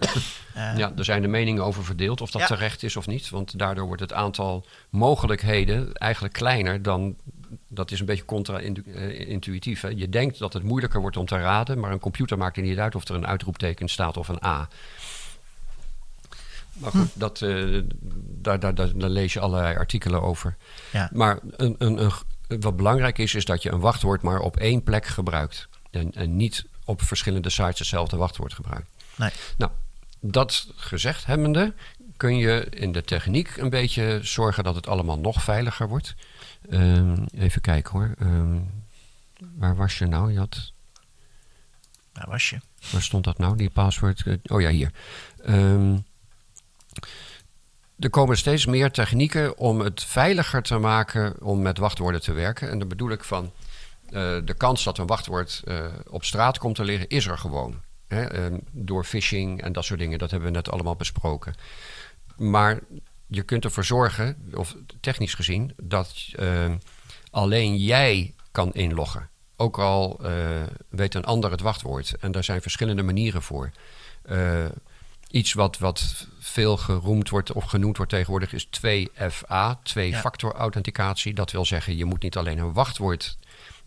Eh, Ja, er zijn de meningen over verdeeld of dat Ja. terecht is of niet. Want daardoor wordt het aantal mogelijkheden eigenlijk kleiner dan. Dat is een beetje contra-intuïtief. hè. Je denkt dat het moeilijker wordt om te raden, maar een computer maakt er niet uit of er een uitroepteken staat of een A. Maar goed, dat, eh, daar, daar, daar, daar lees je allerlei artikelen over. Ja. Maar een, een, een, wat belangrijk is, is dat je een wachtwoord maar op één plek gebruikt. En, en niet op verschillende sites hetzelfde wachtwoord gebruikt. Nee. Nou, dat gezegd hebbende, kun je in de techniek een beetje zorgen dat het allemaal nog veiliger wordt. Ehm, even kijken hoor. Ehm, waar was je nou? Je had, Daar was je. waar stond dat nou, die password? Eh, Oh ja, hier. Ehm, er komen steeds meer technieken om het veiliger te maken om met wachtwoorden te werken. En dan bedoel ik van eh, de kans dat een wachtwoord eh, op straat komt te liggen, is er gewoon. Hè? Door phishing en dat soort dingen, dat hebben we net allemaal besproken. Maar je kunt ervoor zorgen, of technisch gezien, dat eh, alleen jij kan inloggen. Ook al eh, weet een ander het wachtwoord. En daar zijn verschillende manieren voor. Eh, iets wat, wat veel geroemd wordt of genoemd wordt tegenwoordig is 2FA, twee-factor authenticatie. Dat wil zeggen, je moet niet alleen een wachtwoord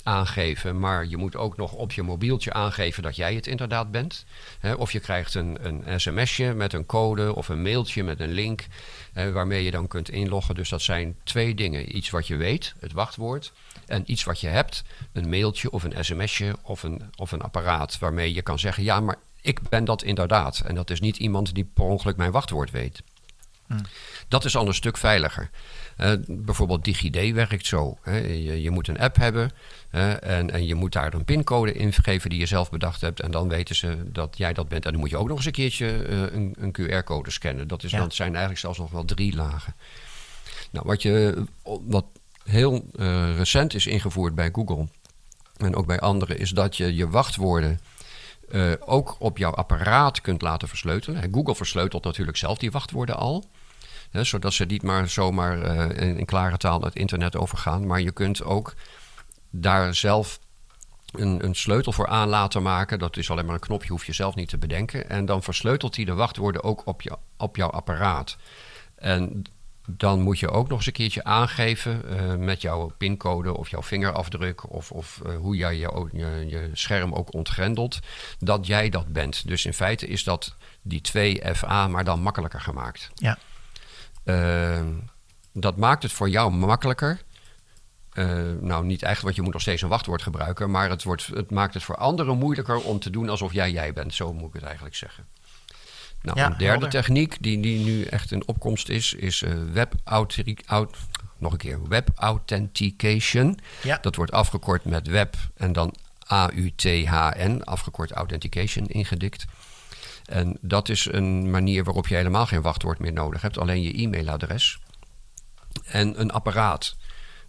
aangeven, maar je moet ook nog op je mobieltje aangeven dat jij het inderdaad bent. Hè, of je krijgt een, een sms'je met een code of een mailtje met een link hè, waarmee je dan kunt inloggen. Dus dat zijn twee dingen. Iets wat je weet, het wachtwoord, en iets wat je hebt, een mailtje of een sms'je of een, of een apparaat waarmee je kan zeggen, ja, maar ik ben dat inderdaad. En dat is niet iemand die per ongeluk mijn wachtwoord weet. Hmm. Dat is al een stuk veiliger. Uh, bijvoorbeeld DigiD werkt zo. Hè. Je, je, moet een app hebben en, en, je moet daar een pincode in geven die je zelf bedacht hebt. En dan weten ze dat jij dat bent. En dan moet je ook nog eens een keertje uh, een, een QR-code scannen. Dat, is, ja. dat zijn eigenlijk zelfs nog wel drie lagen. Nou, wat, je, wat heel uh, recent is ingevoerd bij Google en ook bij anderen, is dat je je wachtwoorden uh, ook op jouw apparaat kunt laten versleutelen. Google versleutelt natuurlijk zelf die wachtwoorden al. Hè, zodat ze niet maar zomaar uh, in, in, klare taal het internet overgaan. Maar je kunt ook daar zelf een, een, sleutel voor aan laten maken. Dat is alleen maar een knopje, hoef je zelf niet te bedenken. En dan versleutelt hij de wachtwoorden ook op, je, op jouw apparaat. En dan moet je ook nog eens een keertje aangeven uh, met jouw pincode of jouw vingerafdruk of, of uh, hoe jij je, je, je, scherm ook ontgrendelt, dat jij dat bent. Dus in feite is dat die 2FA maar dan makkelijker gemaakt. Ja. Uh, dat maakt het voor jou makkelijker. Nou, niet echt, want je moet nog steeds een wachtwoord gebruiken, maar het, wordt, het maakt het voor anderen moeilijker om te doen alsof jij jij bent. Zo moet ik het eigenlijk zeggen. Nou, een derde techniek die, die nu echt in opkomst is, is uh, web nog een keer, web authentication. Ja. Dat wordt afgekort met web en dan A-U-T-H-N, afgekort authentication, ingedikt. En dat is een manier waarop je helemaal geen wachtwoord meer nodig hebt, alleen je e-mailadres en een apparaat.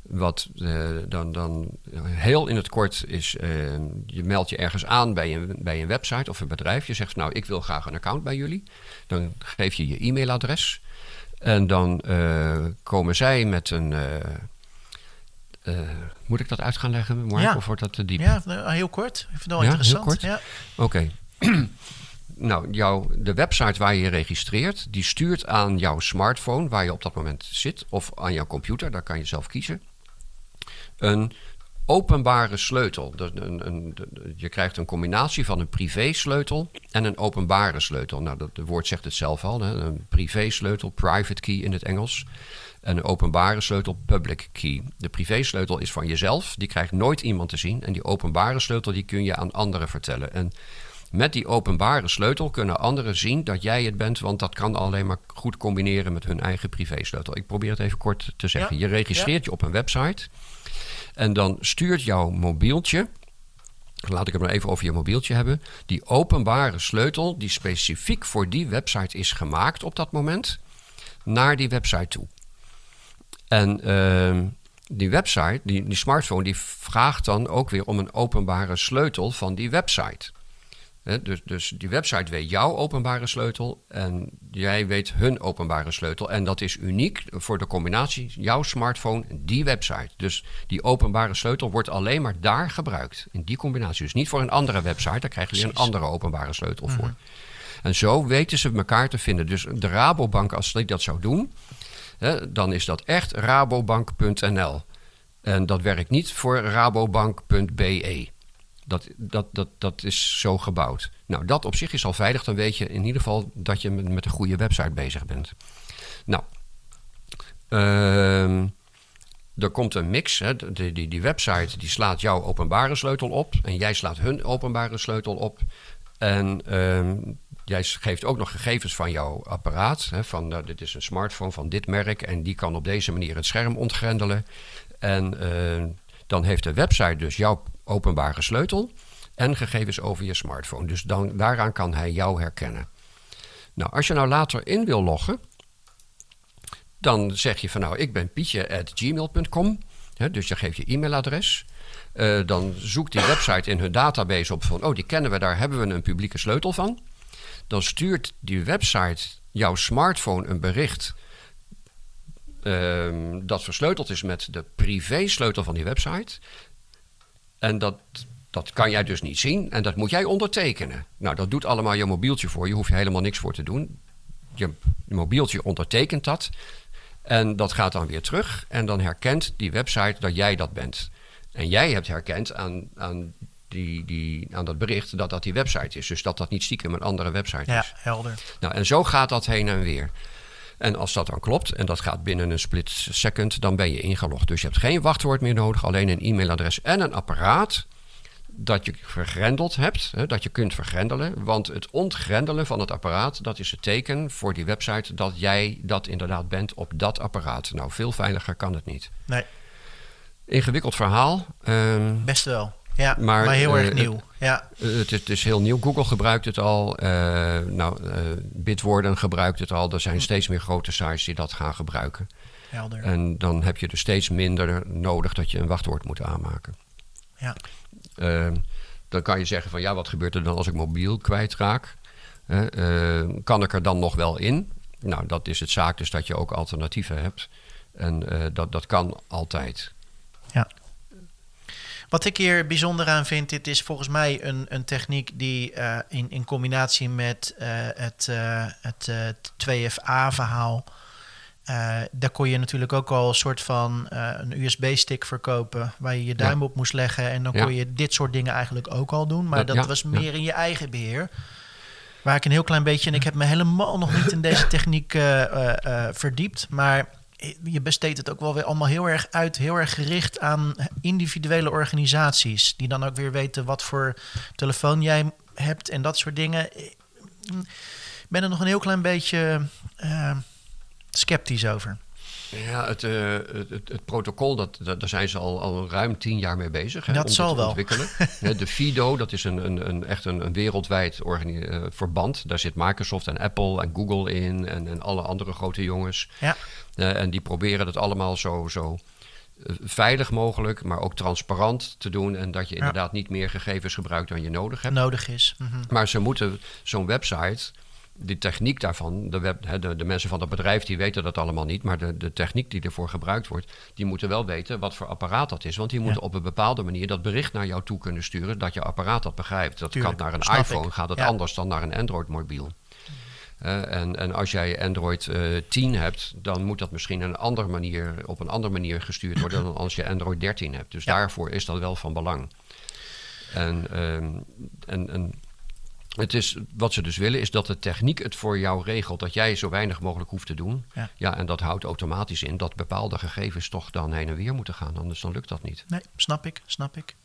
Wat uh, dan, dan heel in het kort is, uh, je meldt je ergens aan bij een, bij een website of een bedrijf. Je zegt, nou, ik wil graag een account bij jullie. Dan geef je je e-mailadres. En dan uh, komen zij met een... moet ik dat uit gaan leggen, Mark, ja. of wordt dat te diep? Ja, heel kort. Ik vind het wel ja, interessant. Ja. Oké. Okay. nou, jouw, de website waar je je registreert, die stuurt aan jouw smartphone, waar je op dat moment zit, of aan jouw computer, daar kan je zelf kiezen een openbare sleutel. Een, een, je krijgt een combinatie van een privé-sleutel en een openbare sleutel. Nou, dat, het woord zegt het zelf al. Hè? Een privé-sleutel, private key in het Engels. En een openbare sleutel, public key. De privé-sleutel is van jezelf. Die krijgt nooit iemand te zien. En die openbare sleutel die kun je aan anderen vertellen. En met die openbare sleutel kunnen anderen zien dat jij het bent, want dat kan alleen maar goed combineren met hun eigen privésleutel. Ik probeer het even kort te zeggen. je registreert je op een website. En dan stuurt jouw mobieltje, laat ik het maar even over je mobieltje hebben, die openbare sleutel die specifiek voor die website is gemaakt op dat moment, naar die website toe. En uh, die website, die, die smartphone, die vraagt dan ook weer om een openbare sleutel van die website dus, dus die website weet jouw openbare sleutel en jij weet hun openbare sleutel. En dat is uniek voor de combinatie jouw smartphone, die website. Dus die openbare sleutel wordt alleen maar daar gebruikt. In die combinatie. Dus niet voor een andere website, daar krijg je weer een andere openbare sleutel voor. Mhm. En zo weten ze elkaar te vinden. Dus de Rabobank, als die dat zou doen, hè, dan is dat echt rabobank.nl. En dat werkt niet voor rabobank.be. Dat, dat, dat, dat is zo gebouwd. Nou, dat op zich is al veilig. Dan weet je in ieder geval dat je met, een goede website bezig bent. Nou, uh, er komt een mix. Hè. Die, die, die website die slaat jouw openbare sleutel op. En jij slaat hun openbare sleutel op. En uh, jij geeft ook nog gegevens van jouw apparaat. Hè, van nou, dit is een smartphone van dit merk. En die kan op deze manier het scherm ontgrendelen. En uh, dan heeft de website dus jouw openbare sleutel en gegevens over je smartphone. Dus dan, daaraan kan hij jou herkennen. Nou, als je nou later in wil loggen, dan zeg je van nou, ik ben pietje.gmail.com. Dus je geeft je e-mailadres. Uh, dan zoekt die website in hun database op van, oh, die kennen we, daar hebben we een publieke sleutel van. Dan stuurt die website jouw smartphone een bericht uh, dat versleuteld is met de privé-sleutel van die website. En dat, dat kan jij dus niet zien en dat moet jij ondertekenen. Nou, dat doet allemaal je mobieltje voor je, hoef je helemaal niks voor te doen. Je, je mobieltje ondertekent dat en dat gaat dan weer terug en dan herkent die website dat jij dat bent. En jij hebt herkend aan, aan, die, die, aan dat bericht dat dat die website is. Dus dat dat niet stiekem een andere website Ja, is. helder. Nou, en zo gaat dat heen en weer. En als dat dan klopt, en dat gaat binnen een split second, dan ben je ingelogd. Dus je hebt geen wachtwoord meer nodig, alleen een e-mailadres en een apparaat dat je vergrendeld hebt, hè, dat je kunt vergrendelen. Want het ontgrendelen van het apparaat, dat is het teken voor die website dat jij dat inderdaad bent op dat apparaat. Nou, veel veiliger kan het niet. Nee, Ingewikkeld verhaal. Ehm, best wel. Ja, maar, Maar, heel eh, erg nieuw. Ja, Eh, het, is- het is heel nieuw. Google gebruikt het al. eh, nou, Bitwarden gebruikt het al. Er zijn steeds meer grote sites die dat gaan gebruiken. helder. En dan heb je er steeds minder nodig dat je een wachtwoord moet aanmaken. Ja. Eh, dan kan je zeggen van ja, wat gebeurt er dan als ik mobiel kwijtraak? Hè, eh, kan ik er dan nog wel in? Nou, dat is het zaak dus dat je ook alternatieven hebt. En dat, dat kan altijd. Ja. Wat ik hier bijzonder aan vind, dit is volgens mij een, een techniek die eh, in, in combinatie met eh, het, eh, het eh, 2FA-verhaal. eh, daar kon je natuurlijk ook al een soort van een USB-stick verkopen waar je je duim op moest leggen. En dan Ja. kon je dit soort dingen eigenlijk ook al doen. Maar Dat- dat ja, was meer in je eigen beheer. Waar ik een heel klein beetje, en ik heb me helemaal nog niet in deze techniek verdiept. Maar je besteedt het ook wel weer allemaal heel erg uit, heel erg gericht aan individuele organisaties. Die dan ook weer weten wat voor telefoon jij hebt en dat soort dingen. Ik ben er nog een heel klein beetje eh, sceptisch over. Ja, het, eh, het, het, het protocol, dat, dat, daar zijn ze al, al ruim tien jaar mee bezig. Hè, Dat om zal te wel. ontwikkelen. De FIDO, dat is een, een, een, echt een, een wereldwijd eh, verband. Daar zit Microsoft en Apple en Google in en, en alle andere grote jongens. Ja, Eh, en die proberen het allemaal zo, zo veilig mogelijk, maar ook transparant te doen. En dat je Ja. inderdaad niet meer gegevens gebruikt dan je nodig hebt. nodig is. Mhm. Maar ze moeten zo'n website, die techniek daarvan, de, web, de, de mensen van het bedrijf die weten dat allemaal niet, maar de, de techniek die ervoor gebruikt wordt, die moeten wel weten wat voor apparaat dat is. Want die moeten op een bepaalde manier dat bericht naar jou toe kunnen sturen dat je apparaat dat begrijpt. Dat Tuurlijk, kan naar een iPhone, ik. gaat het Ja. anders dan naar een Android-mobiel. Eh, en, en als jij Android eh 10 hebt, dan moet dat misschien een andere manier, op een andere manier gestuurd worden dan als je Android 13 hebt. Dus Ja. daarvoor is dat wel van belang. En, ehm, en, en het is, wat ze dus willen is dat de techniek het voor jou regelt. Dat jij zo weinig mogelijk hoeft te doen. Ja. en dat houdt automatisch in dat bepaalde gegevens toch dan heen en weer moeten gaan. Anders dan lukt dat niet. Nee, snap ik, snap ik.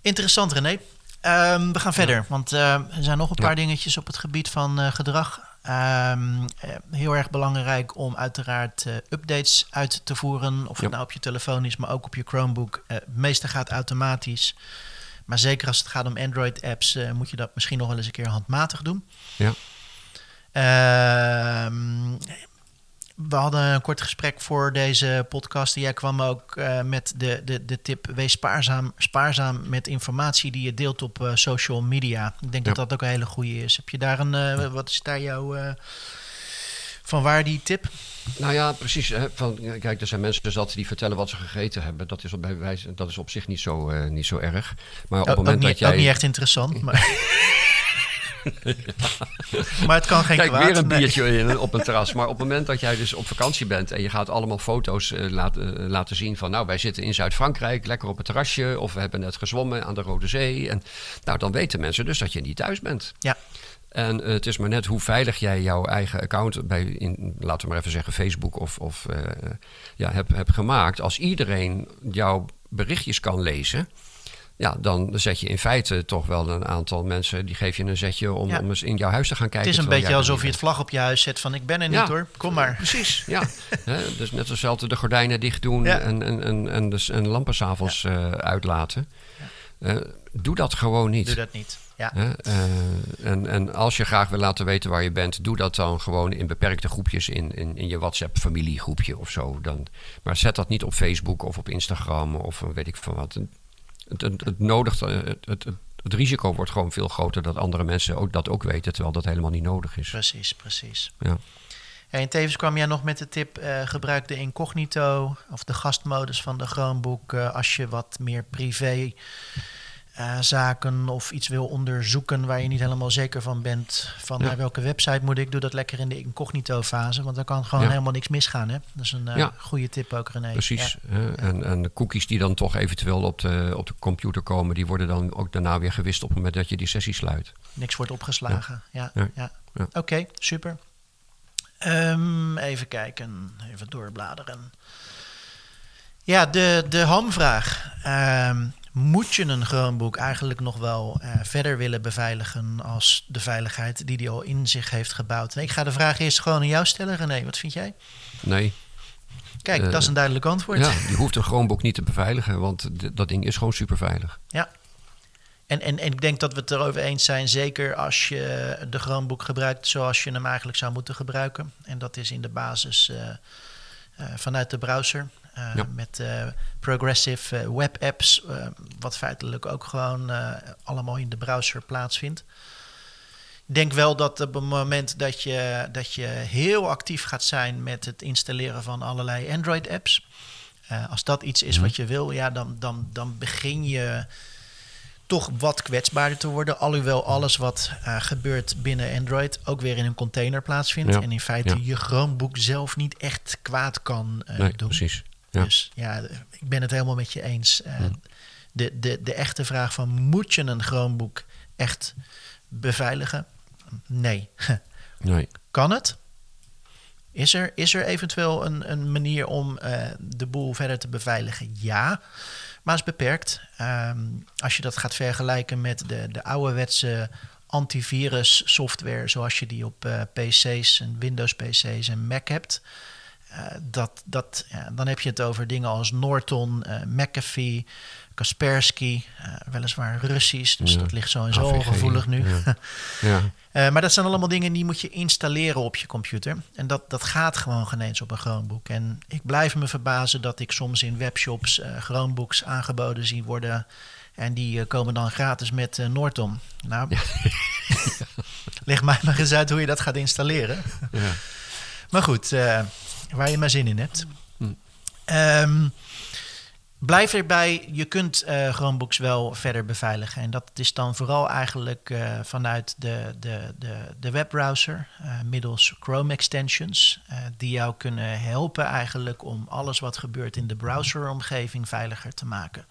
Interessant, René. Ehm, we gaan verder, want eh, er zijn nog een Ja. paar dingetjes op het gebied van eh, gedrag. Ehm, eh, heel erg belangrijk om uiteraard updates uit te voeren. Of het Ja. nou op je telefoon is, maar ook op je Chromebook. Het meeste gaat automatisch. Maar zeker als het gaat om Android-apps, eh, moet je dat misschien nog wel eens een keer handmatig doen. Ja. Ehm, we hadden een kort gesprek voor deze podcast. Jij kwam ook eh, met de, de, de tip: wees spaarzaam, spaarzaam met informatie die je deelt op eh, social media. Ik denk dat Ja. dat ook een hele goede is. Heb je daar een, wat is daar jouw van waar die tip? Nou ja, precies. Hè, van, kijk, er zijn mensen dat die vertellen wat ze gegeten hebben. Dat is op, bij wijze, dat is op zich niet zo, eh, niet zo erg. Maar op het moment ook niet, dat jij. ook niet echt interessant, maar. maar het kan geen Kijk, kwaad. weer een nee. biertje in, op een terras. Maar op het moment dat jij dus op vakantie bent en je gaat allemaal foto's laten, eh, laten zien van... nou, wij zitten in Zuid-Frankrijk, lekker op het terrasje... of we hebben net gezwommen aan de Rode Zee. En, nou, dan weten mensen dus dat je niet thuis bent. Ja. En eh, het is maar net hoe veilig jij jouw eigen account bij, in, laten we maar even zeggen, Facebook of, of eh, ja, hebt heb gemaakt. Als iedereen jouw berichtjes kan lezen, ja, dan zet je in feite toch wel een aantal mensen, die geef je een zetje om, Ja. om eens in jouw huis te gaan kijken. Het is een beetje alsof je het vlag op je huis zet van ik ben er niet Ja. hoor, kom maar. Precies, ja. Dus net als altijd de gordijnen dicht doen Ja. en, en, en, en, dus, en lampen s'avonds eh uitlaten. Doe dat gewoon niet. Doe dat niet. Ja. Eh, en, en als je graag wil laten weten waar je bent, doe dat dan gewoon in beperkte groepjes in, in, in je WhatsApp-familiegroepje of zo. Dan, maar zet dat niet op Facebook of op Instagram of weet ik van wat. Het, het, het, nodigt, eh, het, het, het, het risico wordt gewoon veel groter dat andere mensen ook, dat ook weten, terwijl dat helemaal niet nodig is. Precies, precies. Ja. En tevens kwam jij nog met de tip: eh, gebruik de incognito of de gastmodus van de Chromebook eh, als je wat meer privé eh, zaken of iets wil onderzoeken waar je niet helemaal zeker van bent van Ja. naar welke website moet ik, doe dat lekker in de incognito fase, want dan kan gewoon Ja. helemaal niks misgaan. Hè? Dat is een eh, Ja. goede tip ook, René. Precies. En, en de cookies die dan toch eventueel op de, op de computer komen, die worden dan ook daarna weer gewist op het moment dat je die sessie sluit. Niks wordt opgeslagen. Ja. Ja. Oké, super. Ehm, even kijken, even doorbladeren. Ja, de, de hamvraag. Ehm, moet je een Chromebook eigenlijk nog wel eh, verder willen beveiligen als de veiligheid die die al in zich heeft gebouwd? Nee, ik ga de vraag eerst gewoon aan jou stellen, René. Wat vind jij? Nee, Kijk, Eh, dat is een duidelijk antwoord. ja, je hoeft een Chromebook niet te beveiligen, want dat ding is gewoon super veilig. Ja. En, en, en ik denk dat we het erover eens zijn, zeker als je de Chromebook gebruikt zoals je hem eigenlijk zou moeten gebruiken. En dat is in de basis eh, vanuit de browser. Eh, Ja. Met eh, progressive eh, web apps, wat feitelijk ook gewoon allemaal in de browser plaatsvindt. Ik denk wel dat op het moment dat je, dat je heel actief gaat zijn met het installeren van allerlei Android-apps, als dat iets is Mhm. wat je wil, ja, dan, dan, dan begin je toch wat kwetsbaarder te worden. Alhoewel alles wat gebeurt binnen Android ook weer in een container plaatsvindt. Ja, En in feite ja. je Chromebook zelf niet echt kwaad kan nee, doen. precies. Ja. Dus ja, ik ben het helemaal met je eens. Eh, de, de, de echte vraag van moet je een Chromebook echt beveiligen? Nee. Nee. Kan het? Is er, is er eventueel een, een manier om eh, de boel verder te beveiligen? Ja, maar is beperkt. Ehm, als je dat gaat vergelijken met de, de ouderwetse antivirus software zoals je die op eh, PC's en Windows PC's en Mac hebt. Eh, dat, dat, ja, dan heb je het over dingen als Norton, eh, McAfee, Kaspersky, eh, weliswaar Russisch, dus Ja, dat ligt zo en zo AVG, gevoelig nu. Ja. maar dat zijn allemaal dingen die moet je installeren op je computer. En dat, dat gaat gewoon geen eens op een Chromebook. En ik blijf me verbazen dat ik soms in webshops eh Chromebooks aangeboden zie worden. En die komen dan gratis met eh, Norton. Nou, leg mij maar eens uit hoe je dat gaat installeren. ja. Maar goed, waar je maar zin in hebt. Hm. Ehm, blijf erbij, je kunt eh Chromebooks wel verder beveiligen. En dat is dan vooral eigenlijk eh, vanuit de, de, de, de webbrowser, eh, middels Chrome extensions, die jou kunnen helpen eigenlijk om alles wat gebeurt in de browseromgeving veiliger te maken.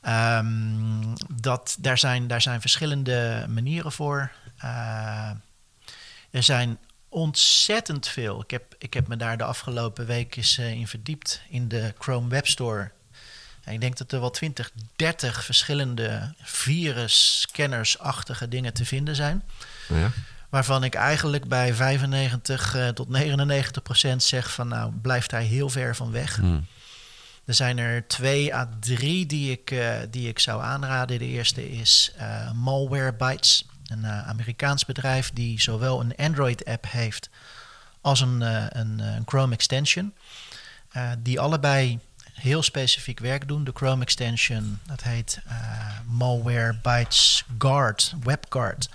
Ehm, dat, daar, zijn, daar zijn verschillende manieren voor. Er zijn ontzettend veel. Ik heb, ik heb me daar de afgelopen week eens eh, in verdiept in de Chrome Web Store. En ik denk dat er wel 20, 30 verschillende virus-scanners-achtige dingen te vinden zijn. Ja. Waarvan ik eigenlijk bij 95 eh, tot 99 procent zeg van nou, blijf daar heel ver van weg. Hm. Er zijn er twee à drie die ik, eh, die ik zou aanraden. De eerste is eh Malwarebytes, een eh, Amerikaans bedrijf die zowel een Android-app heeft als een, eh, een, eh, een Chrome extension. Die allebei heel specifiek werk doen. De Chrome extension, dat heet eh Malwarebytes Guard, WebGuard.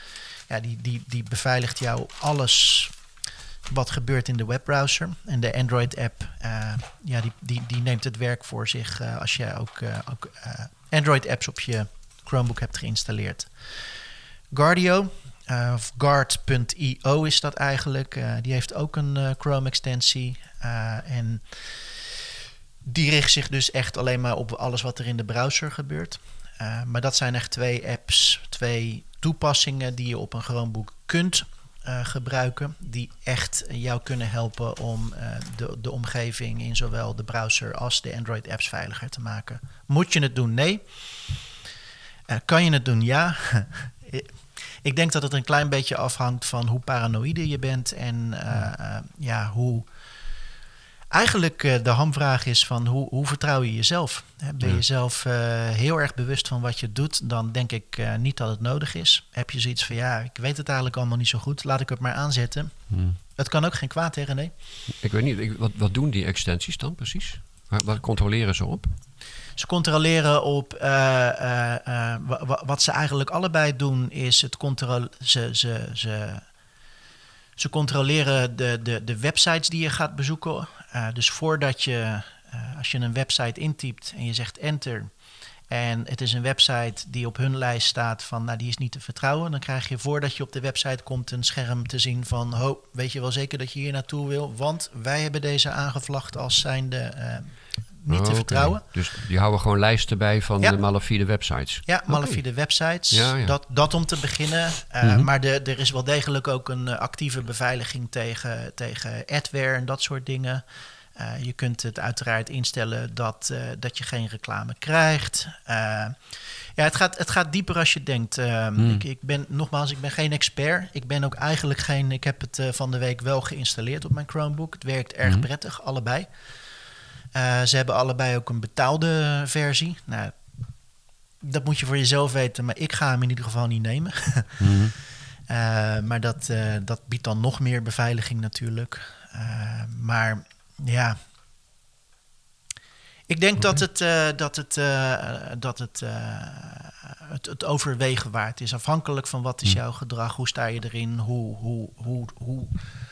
Ja, die, die, die beveiligt jou alles wat gebeurt in de webbrowser. En de Android-app, ja, die, die, die neemt het werk voor zich als je ook, ook Android-apps op je Chromebook hebt geïnstalleerd. Guardio, eh, of guard.io is dat eigenlijk. eh, die heeft ook een eh, Chrome-extensie. en die richt zich dus echt alleen maar op alles wat er in de browser gebeurt. Maar dat zijn echt twee apps, twee toepassingen die je op een Chromebook kunt gebruiken. Die echt jou kunnen helpen om de, de omgeving in zowel de browser als de Android-apps veiliger te maken. Moet je het doen? Nee. Kan je het doen? Ja. Ik denk dat het een klein beetje afhangt van hoe paranoïde je bent en eh, eh, ja, hoe. Eigenlijk eh, de hamvraag is van hoe, hoe vertrouw je jezelf? Ben je zelf heel erg bewust van wat je doet, dan denk ik niet dat het nodig is. Heb je zoiets van ja, ik weet het eigenlijk allemaal niet zo goed, laat ik het maar aanzetten. Hm. Het kan ook geen kwaad, hè René? Ik weet niet, ik- wat, wat doen die extensies dan precies? Waar- Wat controleren ze op? Ze controleren op eh, eh, eh, wa- wa- wat ze eigenlijk allebei doen, is het controle ze, ze, ze, ze controleren de, de, de websites die je gaat bezoeken. Dus voordat je, als je een website intypt en je zegt enter En het is een website die op hun lijst staat van, nou die is niet te vertrouwen. Dan krijg je voordat je op de website komt een scherm te zien van, ho, weet je wel zeker dat je hier naartoe wil? Want wij hebben deze aangevlacht als zijnde niet Oh, te oké. vertrouwen. Dus die houden gewoon lijsten bij van Ja. de malafide websites. Ja, malafide websites. Ja, ja. Dat, dat om te beginnen. Uh, Mhm. Maar de, er is wel degelijk ook een uh, actieve beveiliging tegen, tegen adware en dat soort dingen. Uh, je kunt het uiteraard instellen dat, uh, dat je geen reclame krijgt. Uh, ja, het gaat, het gaat dieper als je denkt. Hmm. Ik, ik ben nogmaals, ik ben geen expert. Ik ben ook eigenlijk geen. Ik heb het van de week wel geïnstalleerd op mijn Chromebook. Het werkt erg Mhm. prettig, allebei. Uh, ze hebben allebei ook een betaalde versie. Nou, dat moet je voor jezelf weten, maar ik ga hem in ieder geval niet nemen. Mhm. uh, maar dat, uh, dat biedt dan nog meer beveiliging natuurlijk. Uh, maar ja. Ik denk okay. dat het, dat het, dat het, het, het, overwegen waard is. Afhankelijk van wat is jouw gedrag, hoe sta je erin, hoe, hoe, hoe, hoe,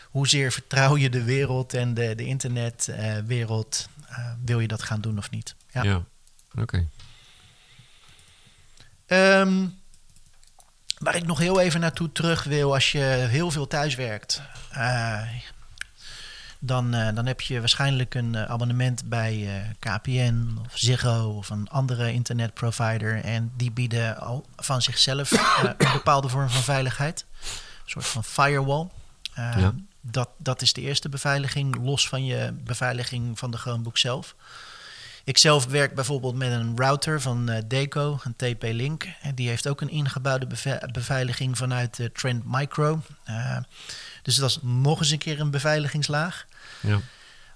hoezeer vertrouw je de wereld en de, de internetwereld. Wil je dat gaan doen of niet? Ja, ja. oké. Okay. Um, waar ik nog heel even naartoe terug wil, als je heel veel thuis werkt, uh, dan, uh, dan heb je waarschijnlijk een abonnement bij uh, KPN of Ziggo of een andere internetprovider. En die bieden al van zichzelf een bepaalde vorm van veiligheid. Een soort van firewall. Ja. Dat, dat is de eerste beveiliging, los van je beveiliging van de Chromebook zelf. Ik zelf werk bijvoorbeeld met een router van uh, Deco, een TP-Link. En die heeft ook een ingebouwde beve beveiliging vanuit uh, Trend Micro. Uh, dus dat is nog eens een keer een beveiligingslaag. Ja.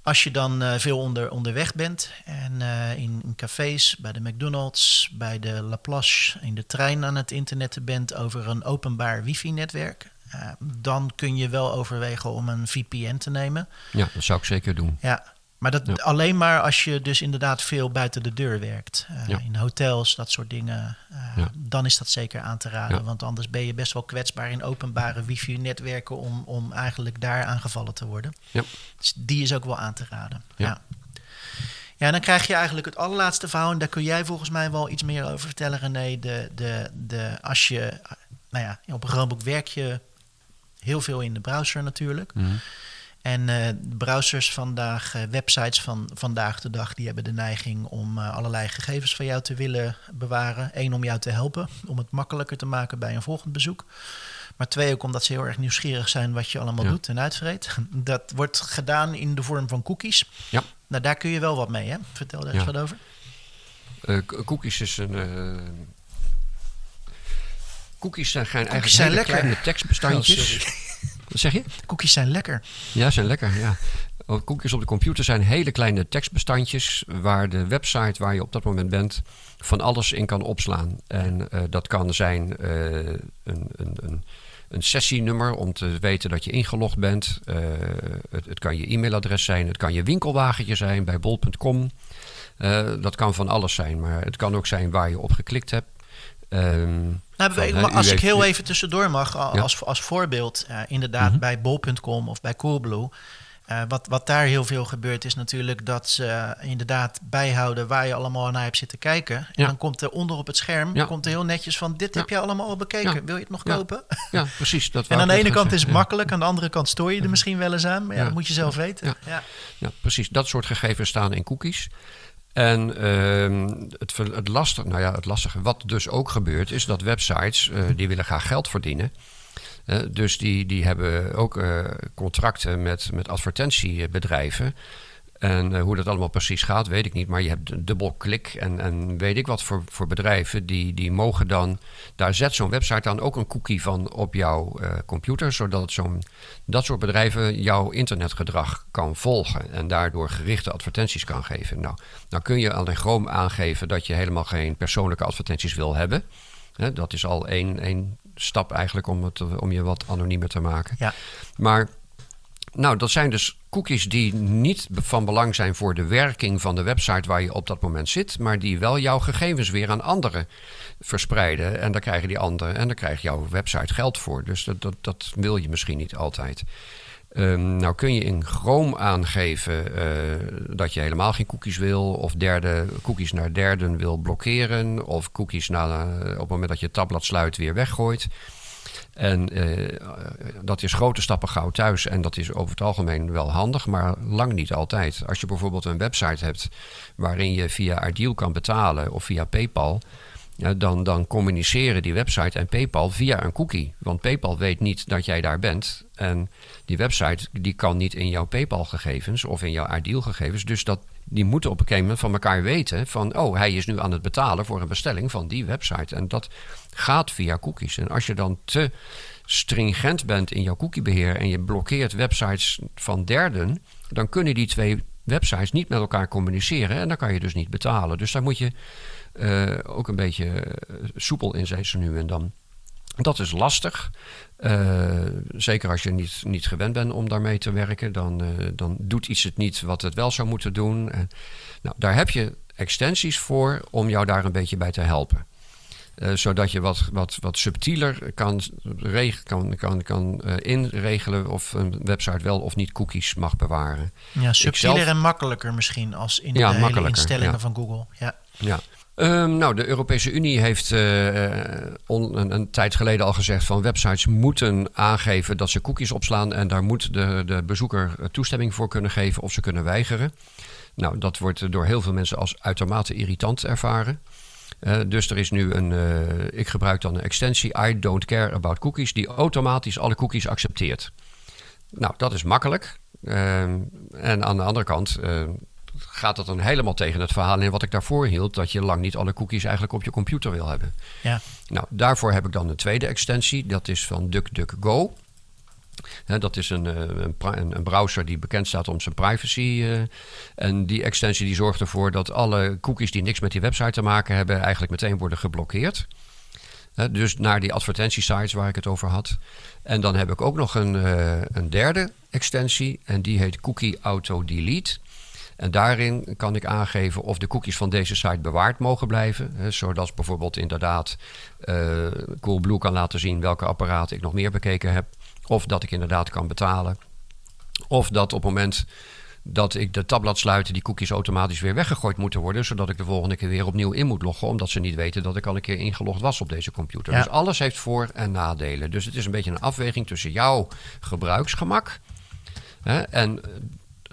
Als je dan uh, veel onder, onderweg bent en in, in, cafés, bij de McDonald's, bij de Laplace, in de trein aan het internetten bent over een openbaar wifi-netwerk, uh, dan kun je wel overwegen om een VPN te nemen. Ja, dat zou ik zeker doen. Ja, maar dat Ja. alleen maar als je dus inderdaad veel buiten de deur werkt. Uh, Ja. In hotels, dat soort dingen. Uh, Ja. Dan is dat zeker aan te raden. Want anders ben je best wel kwetsbaar in openbare wifi-netwerken om, om eigenlijk daar aangevallen te worden. Ja. Dus die is ook wel aan te raden. Ja. Ja. En dan krijg je eigenlijk het allerlaatste verhaal. En daar kun jij volgens mij wel iets meer over vertellen, René. De, de, de, als je, nou ja, op een Chromebook werk je heel veel in de browser natuurlijk. Mhm. En eh, browsers vandaag, eh, websites van vandaag de dag, die hebben de neiging om eh, allerlei gegevens van jou te willen bewaren. Eén, om jou te helpen, om het makkelijker te maken bij een volgend bezoek. Maar twee, ook omdat ze heel erg nieuwsgierig zijn wat je allemaal Ja. doet en uitvreet. Dat wordt gedaan in de vorm van cookies. Ja. Nou, daar kun je wel wat mee, hè? Vertel daar eens wat over. Cookies is een. Cookies zijn, eigenlijk zijn hele lekker. kleine tekstbestandjes. Oh. Wat zeg je? Cookies zijn lekker. Ja, zijn lekker. Ja. Cookies op de computer zijn hele kleine tekstbestandjes waar de website waar je op dat moment bent van alles in kan opslaan. En eh, dat kan zijn eh, een, een, een, een sessienummer om te weten dat je ingelogd bent. Eh, het, het kan je e-mailadres zijn, het kan je winkelwagentje zijn bij bol.com. Dat kan van alles zijn, maar het kan ook zijn waar je op geklikt hebt. Ehm, Nou, Van, als ik heel even tussendoor mag, Ja. als, als voorbeeld, eh, inderdaad Mhm. bij bol.com of bij Coolblue. eh, wat, wat daar heel veel gebeurt, is natuurlijk dat ze inderdaad bijhouden waar je allemaal naar hebt zitten kijken. En Ja. dan komt er onder op het scherm Ja. komt er heel netjes van: Dit heb je allemaal al bekeken. Wil je het nog kopen? ja, precies. Dat En aan de ene kant is het makkelijk, aan de andere kant stoor je er misschien wel eens aan. Maar ja, dat moet je zelf weten. Ja, precies. Dat soort gegevens staan in cookies. En ehm, het, het, lastige, nou ja, het lastige, wat dus ook gebeurt, is dat websites, eh, die willen graag geld verdienen. Eh, dus die, die hebben ook eh, contracten met, met advertentiebedrijven. En eh, hoe dat allemaal precies gaat, weet ik niet. Maar je hebt een dubbelklik en, en weet ik wat voor, voor bedrijven. Die, die mogen dan, daar zet zo'n website dan ook een cookie van op jouw eh, computer. Zodat zo'n, dat soort bedrijven jouw internetgedrag kan volgen. En daardoor gerichte advertenties kan geven. Nou, dan kun je alleen Chrome aangeven dat je helemaal geen persoonlijke advertenties wil hebben. Hè, dat is al één, één stap eigenlijk om, het, om je wat anoniemer te maken. Ja. Maar nou, dat zijn dus cookies die niet van belang zijn voor de werking van de website waar je op dat moment zit, maar die wel jouw gegevens weer aan anderen verspreiden. En daar krijgen die anderen en daar krijgt jouw website geld voor. Dus dat, dat, dat wil je misschien niet altijd. Ehm, nou kun je in Chrome aangeven eh, dat je helemaal geen cookies wil, of derde, cookies naar derden wil blokkeren, of cookies naar, op het moment dat je tabblad sluit weer weggooit. En uh, dat is grote stappen gauw thuis en dat is over het algemeen wel handig, maar lang niet altijd. Als je bijvoorbeeld een website hebt waarin je via Ideal kan betalen of via PayPal, dan, dan communiceren die website en PayPal via een cookie. Want PayPal weet niet dat jij daar bent. En die website die kan niet in jouw PayPal-gegevens of in jouw Ideal-gegevens. Dus dat, die moeten op een gegeven moment van elkaar weten van... oh, hij is nu aan het betalen voor een bestelling van die website. En dat gaat via cookies. En als je dan te stringent bent in jouw cookiebeheer... en je blokkeert websites van derden... dan kunnen die twee websites niet met elkaar communiceren... en dan kan je dus niet betalen. Dus daar moet je uh, ook een beetje eh, soepel in zijn ze nu en dan. Dat is lastig. Uh, zeker als je niet, niet gewend bent om daarmee te werken, dan, uh, dan doet iets het niet wat het wel zou moeten doen. Uh, nou, daar heb je extensies voor om jou daar een beetje bij te helpen. zodat je wat, wat, wat subtieler kan, kan, kan, kan inregelen of een website wel of niet cookies mag bewaren. Ja, subtieler zelf, en makkelijker misschien als in ja, de hele instellingen ja. van Google. Ja. ja. Um, nou, de Europese Unie heeft uh, on, een, tijd geleden al gezegd van websites moeten aangeven dat ze cookies opslaan en daar moet de, de bezoeker toestemming voor kunnen geven of ze kunnen weigeren. Nou, dat wordt door heel veel mensen als uitermate irritant ervaren. Uh, dus er is nu een, ik gebruik dan een extensie I don't care about cookies die automatisch alle cookies accepteert. Nou, dat is makkelijk. Uh, en aan de andere kant gaat dat dan helemaal tegen het verhaal in wat ik daarvoor hield, dat je lang niet alle cookies eigenlijk op je computer wil hebben. Ja. Nou, daarvoor heb ik dan een tweede extensie, dat is van DuckDuckGo. He, dat is een, een, een, browser die bekend staat om zijn privacy. Uh, en die extensie die zorgt ervoor dat alle cookies die niks met die website te maken hebben, eigenlijk meteen worden geblokkeerd. He, dus naar die advertentiesites waar ik het over had. En dan heb ik ook nog een, uh, een derde extensie en die heet Cookie Auto Delete. En daarin kan ik aangeven of de cookies van deze site bewaard mogen blijven. Hè, zodat bijvoorbeeld inderdaad uh, Coolblue kan laten zien welke apparaten ik nog meer bekeken heb. Of dat ik inderdaad kan betalen. Of dat op het moment dat ik de tabblad sluit, die cookies automatisch weer weggegooid moeten worden. Zodat ik de volgende keer weer opnieuw in moet loggen. Omdat ze niet weten dat ik al een keer ingelogd was op deze computer. Ja. Dus alles heeft voor- en nadelen. Dus het is een beetje een afweging tussen jouw gebruiksgemak. Hè, en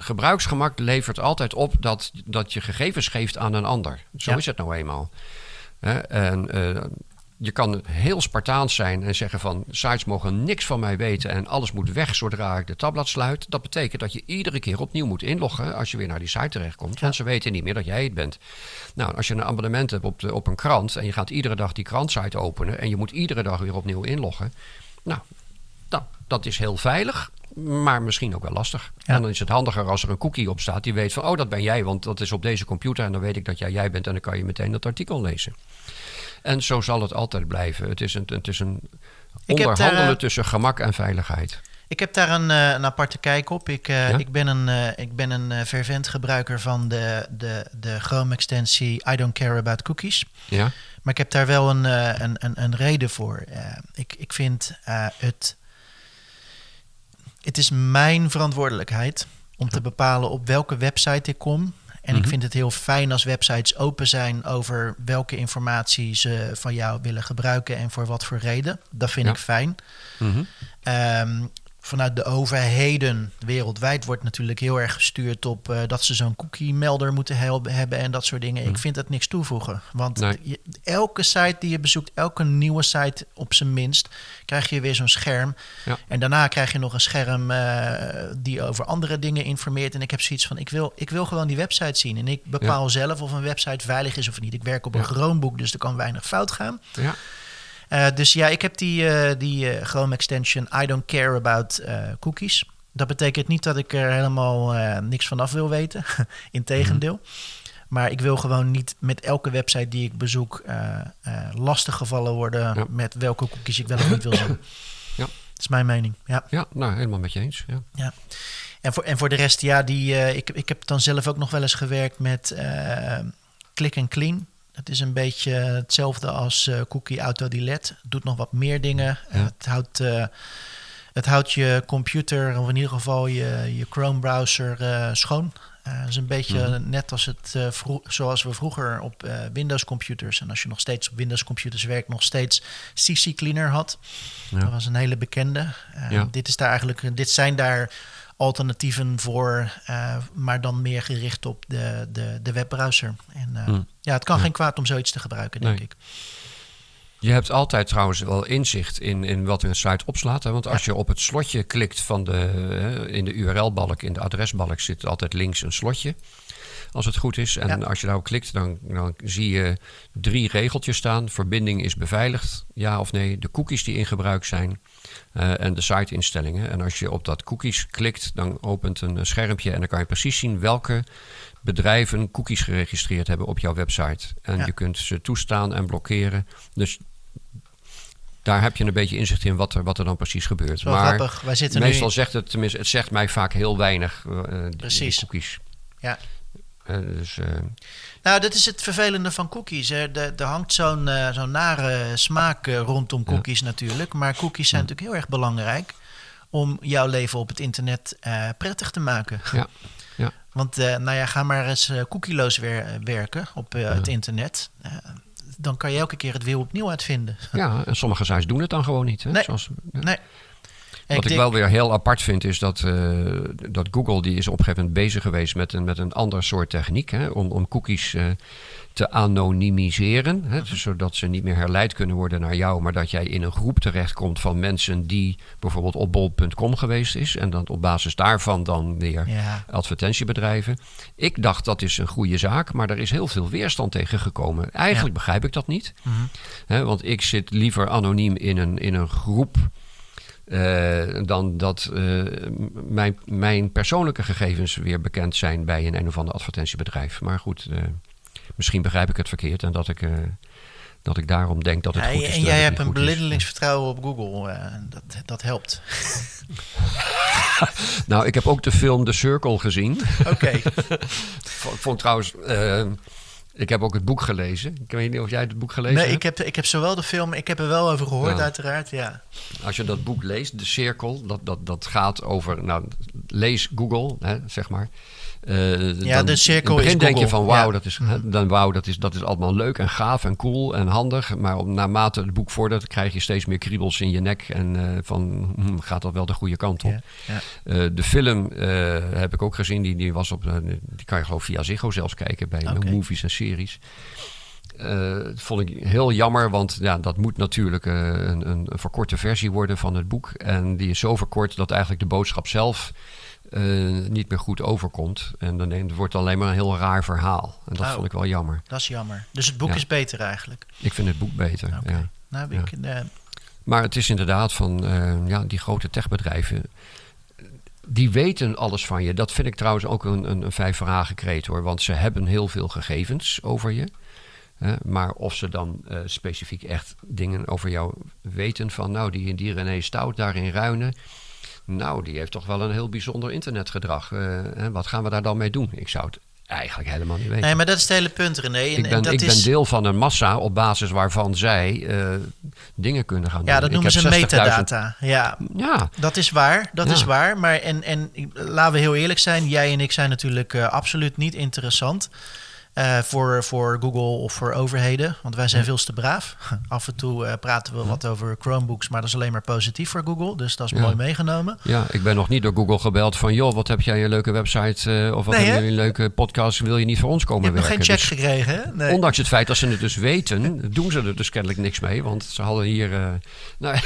gebruiksgemak levert altijd op dat, dat je gegevens geeft aan een ander. Zo ja. is het nou eenmaal. en uh, je kan heel Spartaans zijn en zeggen van sites mogen niks van mij weten en alles moet weg zodra ik de tabblad sluit. Dat betekent dat je iedere keer opnieuw moet inloggen als je weer naar die site terechtkomt. Ja. Want ze weten niet meer dat jij het bent. Nou, als je een abonnement hebt op, de, op een krant en je gaat iedere dag die krantsite openen en je moet iedere dag weer opnieuw inloggen. Nou, dat, dat is heel veilig maar misschien ook wel lastig. Ja. En dan is het handiger als er een cookie op staat die weet van, oh, dat ben jij, want dat is op deze computer en dan weet ik dat jij jij bent en dan kan je meteen dat artikel lezen. En zo zal het altijd blijven. Het is een, het is een onderhandelen daar, uh, tussen gemak en veiligheid. Ik heb daar een, een aparte kijk op. Ik, uh, ja? ik ben een, uh, ik ben een fervent gebruiker van de, de, de Chrome-extensie I don't care about cookies. Ja. Maar ik heb daar wel een, een, een, een reden voor. ik, ik vind het het is mijn verantwoordelijkheid om te bepalen op welke website ik kom. En ik Mhm. vind het heel fijn als websites open zijn over welke informatie ze van jou willen gebruiken en voor wat voor reden. Dat vind Ja. ik fijn. Ehm, vanuit de overheden wereldwijd wordt natuurlijk heel erg gestuurd op eh, dat ze zo'n cookie-melder moeten hebben en dat soort dingen. Ik Mhm. vind dat niks toevoegen. Want Nee. je- elke site die je bezoekt, elke nieuwe site op zijn minst, krijg je weer zo'n scherm. Ja. En daarna krijg je nog een scherm eh, die over andere dingen informeert. En ik heb zoiets van, ik wil, ik wil gewoon die website zien. En ik bepaal zelf of een website veilig is of niet. Ik werk op een Ja. Chromebook, dus er kan weinig fout gaan. Ja. Eh, dus ja, ik heb die, eh, die eh, Chrome extension I don't care about cookies. Dat betekent niet dat ik er helemaal niks vanaf wil weten. Integendeel. Maar ik wil gewoon niet met elke website die ik bezoek lastig gevallen worden Ja. met welke cookies ik wel of niet wil zien. Ja. Dat is mijn mening. Ja. ja, nou helemaal met je eens. Ja. En voor, en voor de rest, ja, die, ik, ik heb dan zelf ook nog wel eens gewerkt met Click and Clean. Het is een beetje hetzelfde als eh, Cookie Auto Delete. Het doet nog wat meer dingen. Ja. Het houdt, eh, Het houdt je computer, of in ieder geval je, je Chrome-browser, eh, schoon. Het is een beetje Mhm. net als het, zoals we vroeger op eh, Windows-computers... en als je nog steeds op Windows-computers werkt... nog steeds CC Cleaner had. Ja. Dat was een hele bekende. Ja. dit, is daar eigenlijk, dit zijn daar alternatieven voor... eh, maar dan meer gericht op de, de, de webbrowser. En eh, Hm. ja, het kan geen kwaad om zoiets te gebruiken, denk Nee. ik. Je hebt altijd trouwens wel inzicht in, in wat een site opslaat. Hè? Want als je op het slotje klikt van de, in de URL-balk, in de adresbalk zit altijd links een slotje. Als het goed is. En Ja. als je daarop klikt, dan, dan zie je drie regeltjes staan. Verbinding is beveiligd, ja of nee. De cookies die in gebruik zijn. eh, en de site-instellingen. En als je op dat cookies klikt, dan opent een eh, schermpje. En dan kan je precies zien welke bedrijven cookies geregistreerd hebben op jouw website. En Ja. je kunt ze toestaan en blokkeren. Dus daar heb je een beetje inzicht in wat er, wat er dan precies gebeurt. Maar grappig. Wij zitten meestal nu... zegt het, tenminste, het zegt mij vaak heel weinig, die Precies. cookies. Ja. Dus, eh, Nou, dat is het vervelende van cookies. hè. Er er hangt zo'n eh, zo'n nare smaak eh, rondom cookies natuurlijk. Maar cookies zijn natuurlijk heel erg belangrijk om jouw leven op het internet prettig te maken. Ja, ja. Want nou ja, ga maar eens eh cookieloos wer- werken op het internet. Dan kan je elke keer het wiel opnieuw uitvinden. ja, en sommige sites doen het dan gewoon niet. Hè? Nee. Zoals, Nee. Wat ik, denk- wel weer heel apart vind, is dat, eh, dat Google die is op een gegeven moment bezig geweest met een, met een ander soort techniek. Hè, om, om cookies eh, te anonimiseren. Hè, dus zodat ze niet meer herleid kunnen worden naar jou. Maar dat jij in een groep terechtkomt van mensen die bijvoorbeeld op bol.com geweest is. En dan op basis daarvan dan weer Ja. advertentiebedrijven. Ik dacht dat is een goede zaak, maar er is heel veel weerstand tegen gekomen. Eigenlijk begrijp ik dat niet. Mhm. Hè, want ik zit liever anoniem in een, in een groep. Eh, dan dat eh, mijn, mijn persoonlijke gegevens weer bekend zijn bij een een of ander advertentiebedrijf. Maar goed, eh, misschien begrijp ik het verkeerd en dat ik, dat ik daarom denk dat het Ja, goed is. en jij hebt een bemiddelingsvertrouwen op Google. eh, dat, dat helpt. Nou, ik heb ook de film The Circle gezien. Oké. Vond, trouwens, ik heb ook het boek gelezen. Ik weet niet of jij het boek gelezen Nee, hebt. ik heb, ik heb zowel de film... Ik heb er wel over gehoord, Ja. uiteraard. Ja. Als je dat boek leest, De Cirkel, dat, dat, dat gaat over. Nou, lees Google, hè, zeg maar. Eh, Ja, dan- De Cirkel In het begin is denk je van wauw, ja. dat, is, Mhm. dan, wauw dat, is, dat is allemaal leuk en gaaf en cool en handig. Maar op, naarmate het boek vordert, krijg je steeds meer kriebels in je nek. En eh, van, hm, gaat dat wel de goede kant op? Ja, ja. Eh, de film heb ik ook gezien. Die, die, was op, die kan je geloof via Ziggo zelfs kijken bij movies en series. Dat vond ik heel jammer, want ja, dat moet natuurlijk een, een verkorte versie worden van het boek. En die is zo verkort dat eigenlijk de boodschap zelf eh, niet meer goed overkomt. En dan het wordt alleen maar een heel raar verhaal. En dat Oh. vond ik wel jammer. Dat is jammer. Dus het boek Ja. is beter eigenlijk. Ik vind het boek beter. Ja. Nou, ik, eh, Maar het is inderdaad van eh, ja, die grote techbedrijven. Die weten alles van je. Dat vind ik trouwens ook een, een, een vijf vragen kreet hoor. Want ze hebben heel veel gegevens over je. Hè, maar of ze dan specifiek echt dingen over jou weten van... nou, die, die René Stout daar in Ruinen... nou, die heeft toch wel een heel bijzonder internetgedrag. Eh, wat gaan we daar dan mee doen? Ik zou het eigenlijk helemaal niet weten. nee, maar dat is het hele punt, René. En, ik en ben, dat ik is, ben deel van een massa op basis waarvan zij eh, dingen kunnen gaan doen. Ja, dat Ik noemen ze 60.000 metadata. Ja, Ja, dat is waar. Dat Ja. is waar. Maar en, en laten we heel eerlijk zijn. Jij en ik zijn natuurlijk eh, absoluut niet interessant. Eh, voor, voor Google of voor overheden. Want wij zijn veel te braaf. Af en toe eh, praten we wat over Chromebooks, maar dat is alleen maar positief voor Google. Dus dat is Ja. mooi meegenomen. ja, ik ben nog niet door Google gebeld van... joh, wat heb jij een leuke website eh, of wat Nee, heb hè? je een leuke podcast... wil je niet voor ons Je komen hebt nog geen werken? check Dus gekregen, hè? Nee. Ondanks het feit dat ze het dus weten... doen ze er dus kennelijk niks mee. Want ze hadden hier... nou,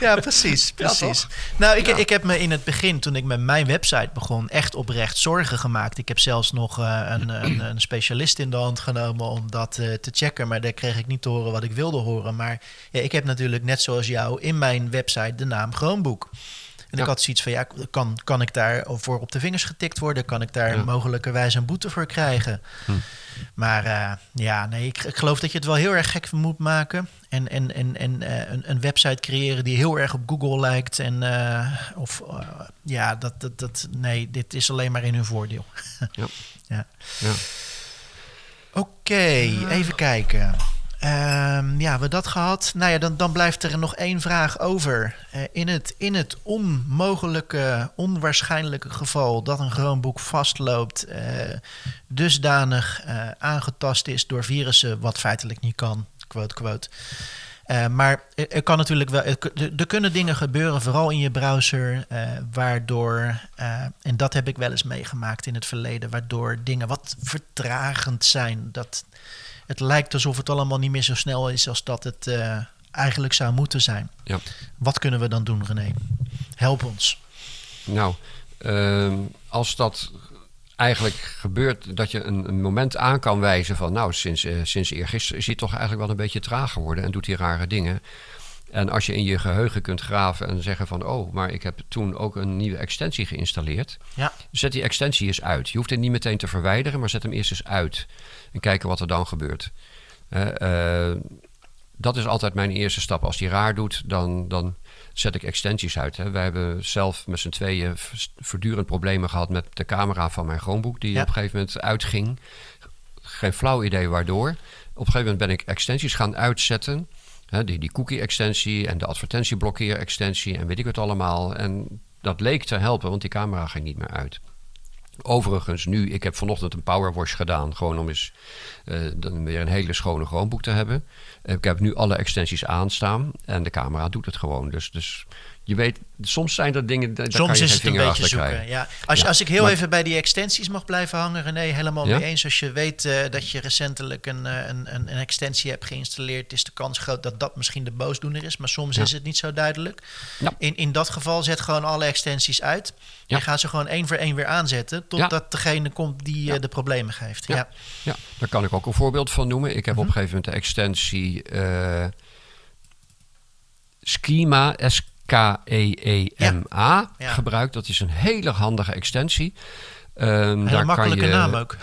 Ja, precies. Ja, precies. nou, ik, Ja. ik heb me in het begin, toen ik met mijn website begon, echt oprecht zorgen gemaakt. Ik heb zelfs nog een, een, een specialist in de hand genomen om dat eh, te checken. Maar daar kreeg ik niet te horen wat ik wilde horen. Maar ja, ik heb natuurlijk, net zoals jou, in mijn website de naam Chromebook. En Ja. ik had zoiets van, ja, kan, kan ik daar voor op de vingers getikt worden? Kan ik daar Ja. mogelijkerwijs een boete voor krijgen? Hm. Maar eh, ja, nee, ik, ik geloof dat je het wel heel erg gek moet maken. En, en, en, en eh, een, een website creëren die heel erg op Google lijkt. En, of ja, dat, dat, dat, nee, dit is alleen maar in hun voordeel. Ja. ja. Oké, even kijken. Ehm, ja, we dat gehad. Nou ja, dan, dan blijft er nog één vraag over. Eh, in, het, in het onmogelijke, onwaarschijnlijke geval dat een Chromebook vastloopt, uh, dusdanig uh, aangetast is door virussen, wat feitelijk niet kan, quote, quote. Maar er kan natuurlijk wel, er, kunnen dingen gebeuren, vooral in je browser, waardoor, en dat heb ik wel eens meegemaakt in het verleden, waardoor dingen wat vertragend zijn. Dat, het lijkt alsof het allemaal niet meer zo snel is als dat het eigenlijk zou moeten zijn. Ja. Wat kunnen we dan doen, René? Help ons. Nou, uh, als dat eigenlijk gebeurt dat je een, een, moment aan kan wijzen van... nou, sinds, uh, sinds eergisteren is hij toch eigenlijk wel een beetje traag geworden... en doet hij rare dingen. En als je in je geheugen kunt graven en zeggen van... oh, maar ik heb toen ook een nieuwe extensie geïnstalleerd. Ja. Zet die extensie eens uit. Je hoeft het niet meteen te verwijderen, maar zet hem eerst eens uit. En kijken wat er dan gebeurt. Uh, dat is altijd mijn eerste stap. Als die raar doet, dan, dan zet ik extensies uit. Hè. Wij hebben zelf met z'n tweeën voortdurend problemen gehad met de camera van mijn Chromebook, die op een gegeven moment uitging. Geen flauw idee waardoor. Op een gegeven moment ben ik extensies gaan uitzetten. Hè, die, die cookie-extensie en de advertentieblokkeer-extensie en weet ik het allemaal. En dat leek te helpen, want die camera ging niet meer uit. Overigens, nu, ik heb vanochtend een powerwash gedaan. Gewoon om eens uh, dan weer een hele schone Chromebook te hebben. ik heb nu alle extensies aanstaan. En de camera doet het gewoon. Dus, dus je weet, soms zijn er dingen. Daar soms kan je is het een beetje zoeken. Ja. Als, als ik heel even bij die extensies mag blijven hangen, René, helemaal mee eens. Als je weet uh, dat je recentelijk een, uh, een, een, een, extensie hebt geïnstalleerd, is de kans groot dat dat misschien de boosdoener is. Maar soms is het niet zo duidelijk. In, in dat geval zet gewoon alle extensies uit. Je gaat ze gewoon één voor één weer aanzetten, totdat degene komt die uh, de problemen geeft. Ja. Ja. daar kan ik ook een voorbeeld van noemen. Ik heb op een gegeven moment de extensie Schema, S K-E-E-M-A gebruikt. Dat is een hele handige extensie. Um, daar makkelijke kan je, naam ook.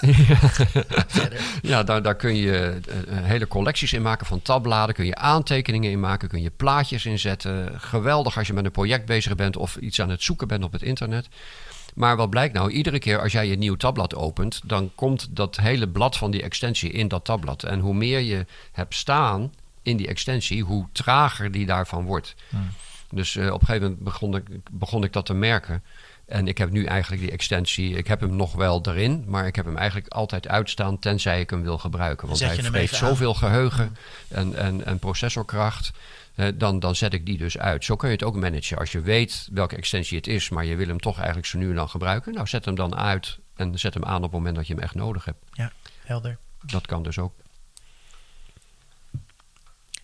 ja, daar, daar kun je uh, hele collecties in maken van tabbladen. Kun je aantekeningen in maken, kun je plaatjes inzetten. Geweldig als je met een project bezig bent of iets aan het zoeken bent op het internet. Maar wat blijkt nou? Iedere keer als jij je nieuw tabblad opent, dan komt dat hele blad van die extensie in dat tabblad. En hoe meer je hebt staan in die extensie, hoe trager die daarvan wordt. Hmm. Dus uh, op een gegeven moment begon ik, begon ik dat te merken. En ik heb nu eigenlijk die extensie, ik heb hem nog wel erin, maar ik heb hem eigenlijk altijd uitstaan tenzij ik hem wil gebruiken. Want hij vreet zoveel geheugen en, en, en processorkracht. Uh, dan, dan zet ik die dus uit. Zo kun je het ook managen. Als je weet welke extensie het is, maar je wil hem toch eigenlijk zo nu en dan gebruiken. Nou, zet hem dan uit en zet hem aan op het moment dat je hem echt nodig hebt. Ja, helder. Dat kan dus ook.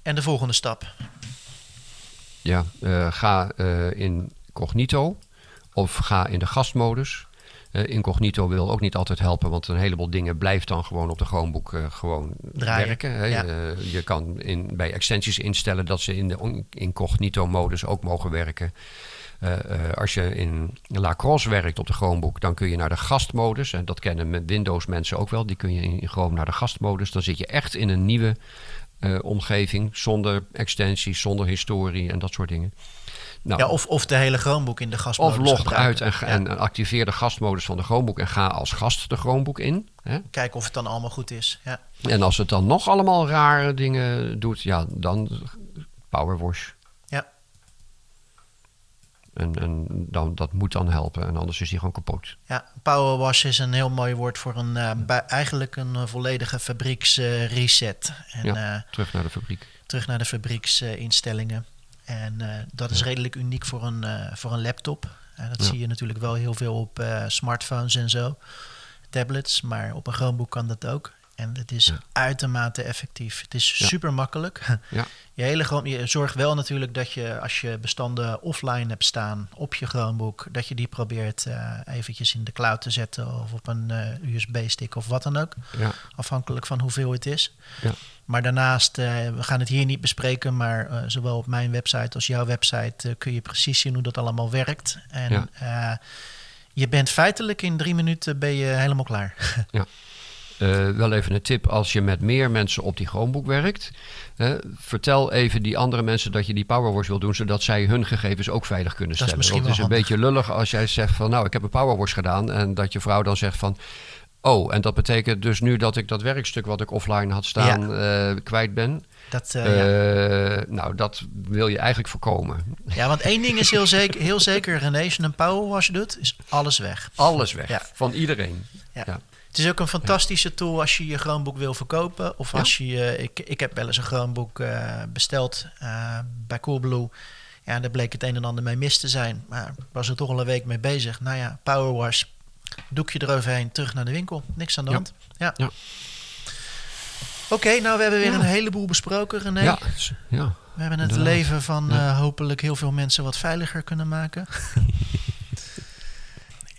En de volgende stap? Ja, uh, ga uh, in Cognito of ga in de gastmodus. Uh, incognito wil ook niet altijd helpen, want een heleboel dingen blijft dan gewoon op de Chromebook gewoon Draaien. werken. Hè. Ja. je kan in, bij extensies instellen dat ze in de incognito-modus ook mogen werken. als je in Lacrosse werkt op de Chromebook, dan kun je naar de gastmodus. En dat kennen Windows mensen ook wel. Die kun je in Chrome naar de gastmodus. Dan zit je echt in een nieuwe omgeving. Zonder extensies, zonder historie en dat soort dingen. Nou, ja, of, of de hele Chromebook in de gastmodus Of log uit en, en, activeer de gastmodus van de Chromebook en ga als gast de Chromebook in. Hè? Kijken of het dan allemaal goed is. Ja. En als het dan nog allemaal rare dingen doet, ja, dan powerwash. En, en dan, dat moet dan helpen. En anders is hij gewoon kapot. Ja, powerwash is een heel mooi woord voor een, uh, eigenlijk een uh, volledige fabrieksreset. Uh, ja, eh, terug naar de fabriek. Terug naar de fabrieksinstellingen. en dat is redelijk uniek voor een, voor een laptop. dat zie je natuurlijk wel heel veel op smartphones en zo. Tablets, maar op een Chromebook kan dat ook. En het is uitermate effectief. Het is super makkelijk. Ja. Je, hele, je zorgt wel natuurlijk dat je als je bestanden offline hebt staan op je Chromebook, dat je die probeert uh, eventjes in de cloud te zetten of op een uh, USB-stick of wat dan ook. Ja. Afhankelijk van hoeveel het is. Ja. Maar daarnaast, uh, we gaan het hier niet bespreken, maar zowel op mijn website als jouw website kun je precies zien hoe dat allemaal werkt. En je bent feitelijk in drie minuten ben je helemaal klaar. Ja. Uh, wel even een tip als je met meer mensen op die Chromebook werkt. Vertel even die andere mensen dat je die powerwash wil doen, zodat zij hun gegevens ook veilig kunnen stellen. Want het is een beetje lullig als jij zegt van nou, ik heb een powerwash gedaan en dat je vrouw dan zegt van Oh, en dat betekent dus nu dat ik dat werkstuk wat ik offline had staan eh, kwijt ben. Dat, eh, ja. Eh, Nou, dat wil je eigenlijk voorkomen. ja, want één ding is heel zeker, heel zeker René, als je een powerwash doet, is alles weg. Alles weg, Ja. van iedereen. Ja. Het is ook een fantastische tool als je je Chromebook wil verkopen. Of als je, eh, ik, ik heb wel eens een Chromebook eh, besteld eh, bij Coolblue. Ja, daar bleek het een en ander mee mis te zijn. Maar ik was er toch al een week mee bezig. Nou ja, powerwash, doekje eroverheen, terug naar de winkel. Niks aan de Ja. hand. Ja. Ja. Oké, nou we hebben weer Ja. een heleboel besproken, René. Ja, s- ja. We hebben het inderdaad. leven van hopelijk heel veel mensen wat veiliger kunnen maken.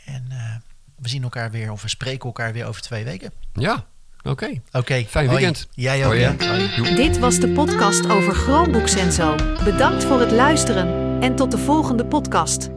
en we zien elkaar weer, of we spreken elkaar weer over twee weken. ja. oké. Oké, Fijn hoi. weekend. Jij ook, Hoi? Hoi. Joep. Dit was de podcast over Chromebooks en zo. Bedankt voor het luisteren en tot de volgende podcast.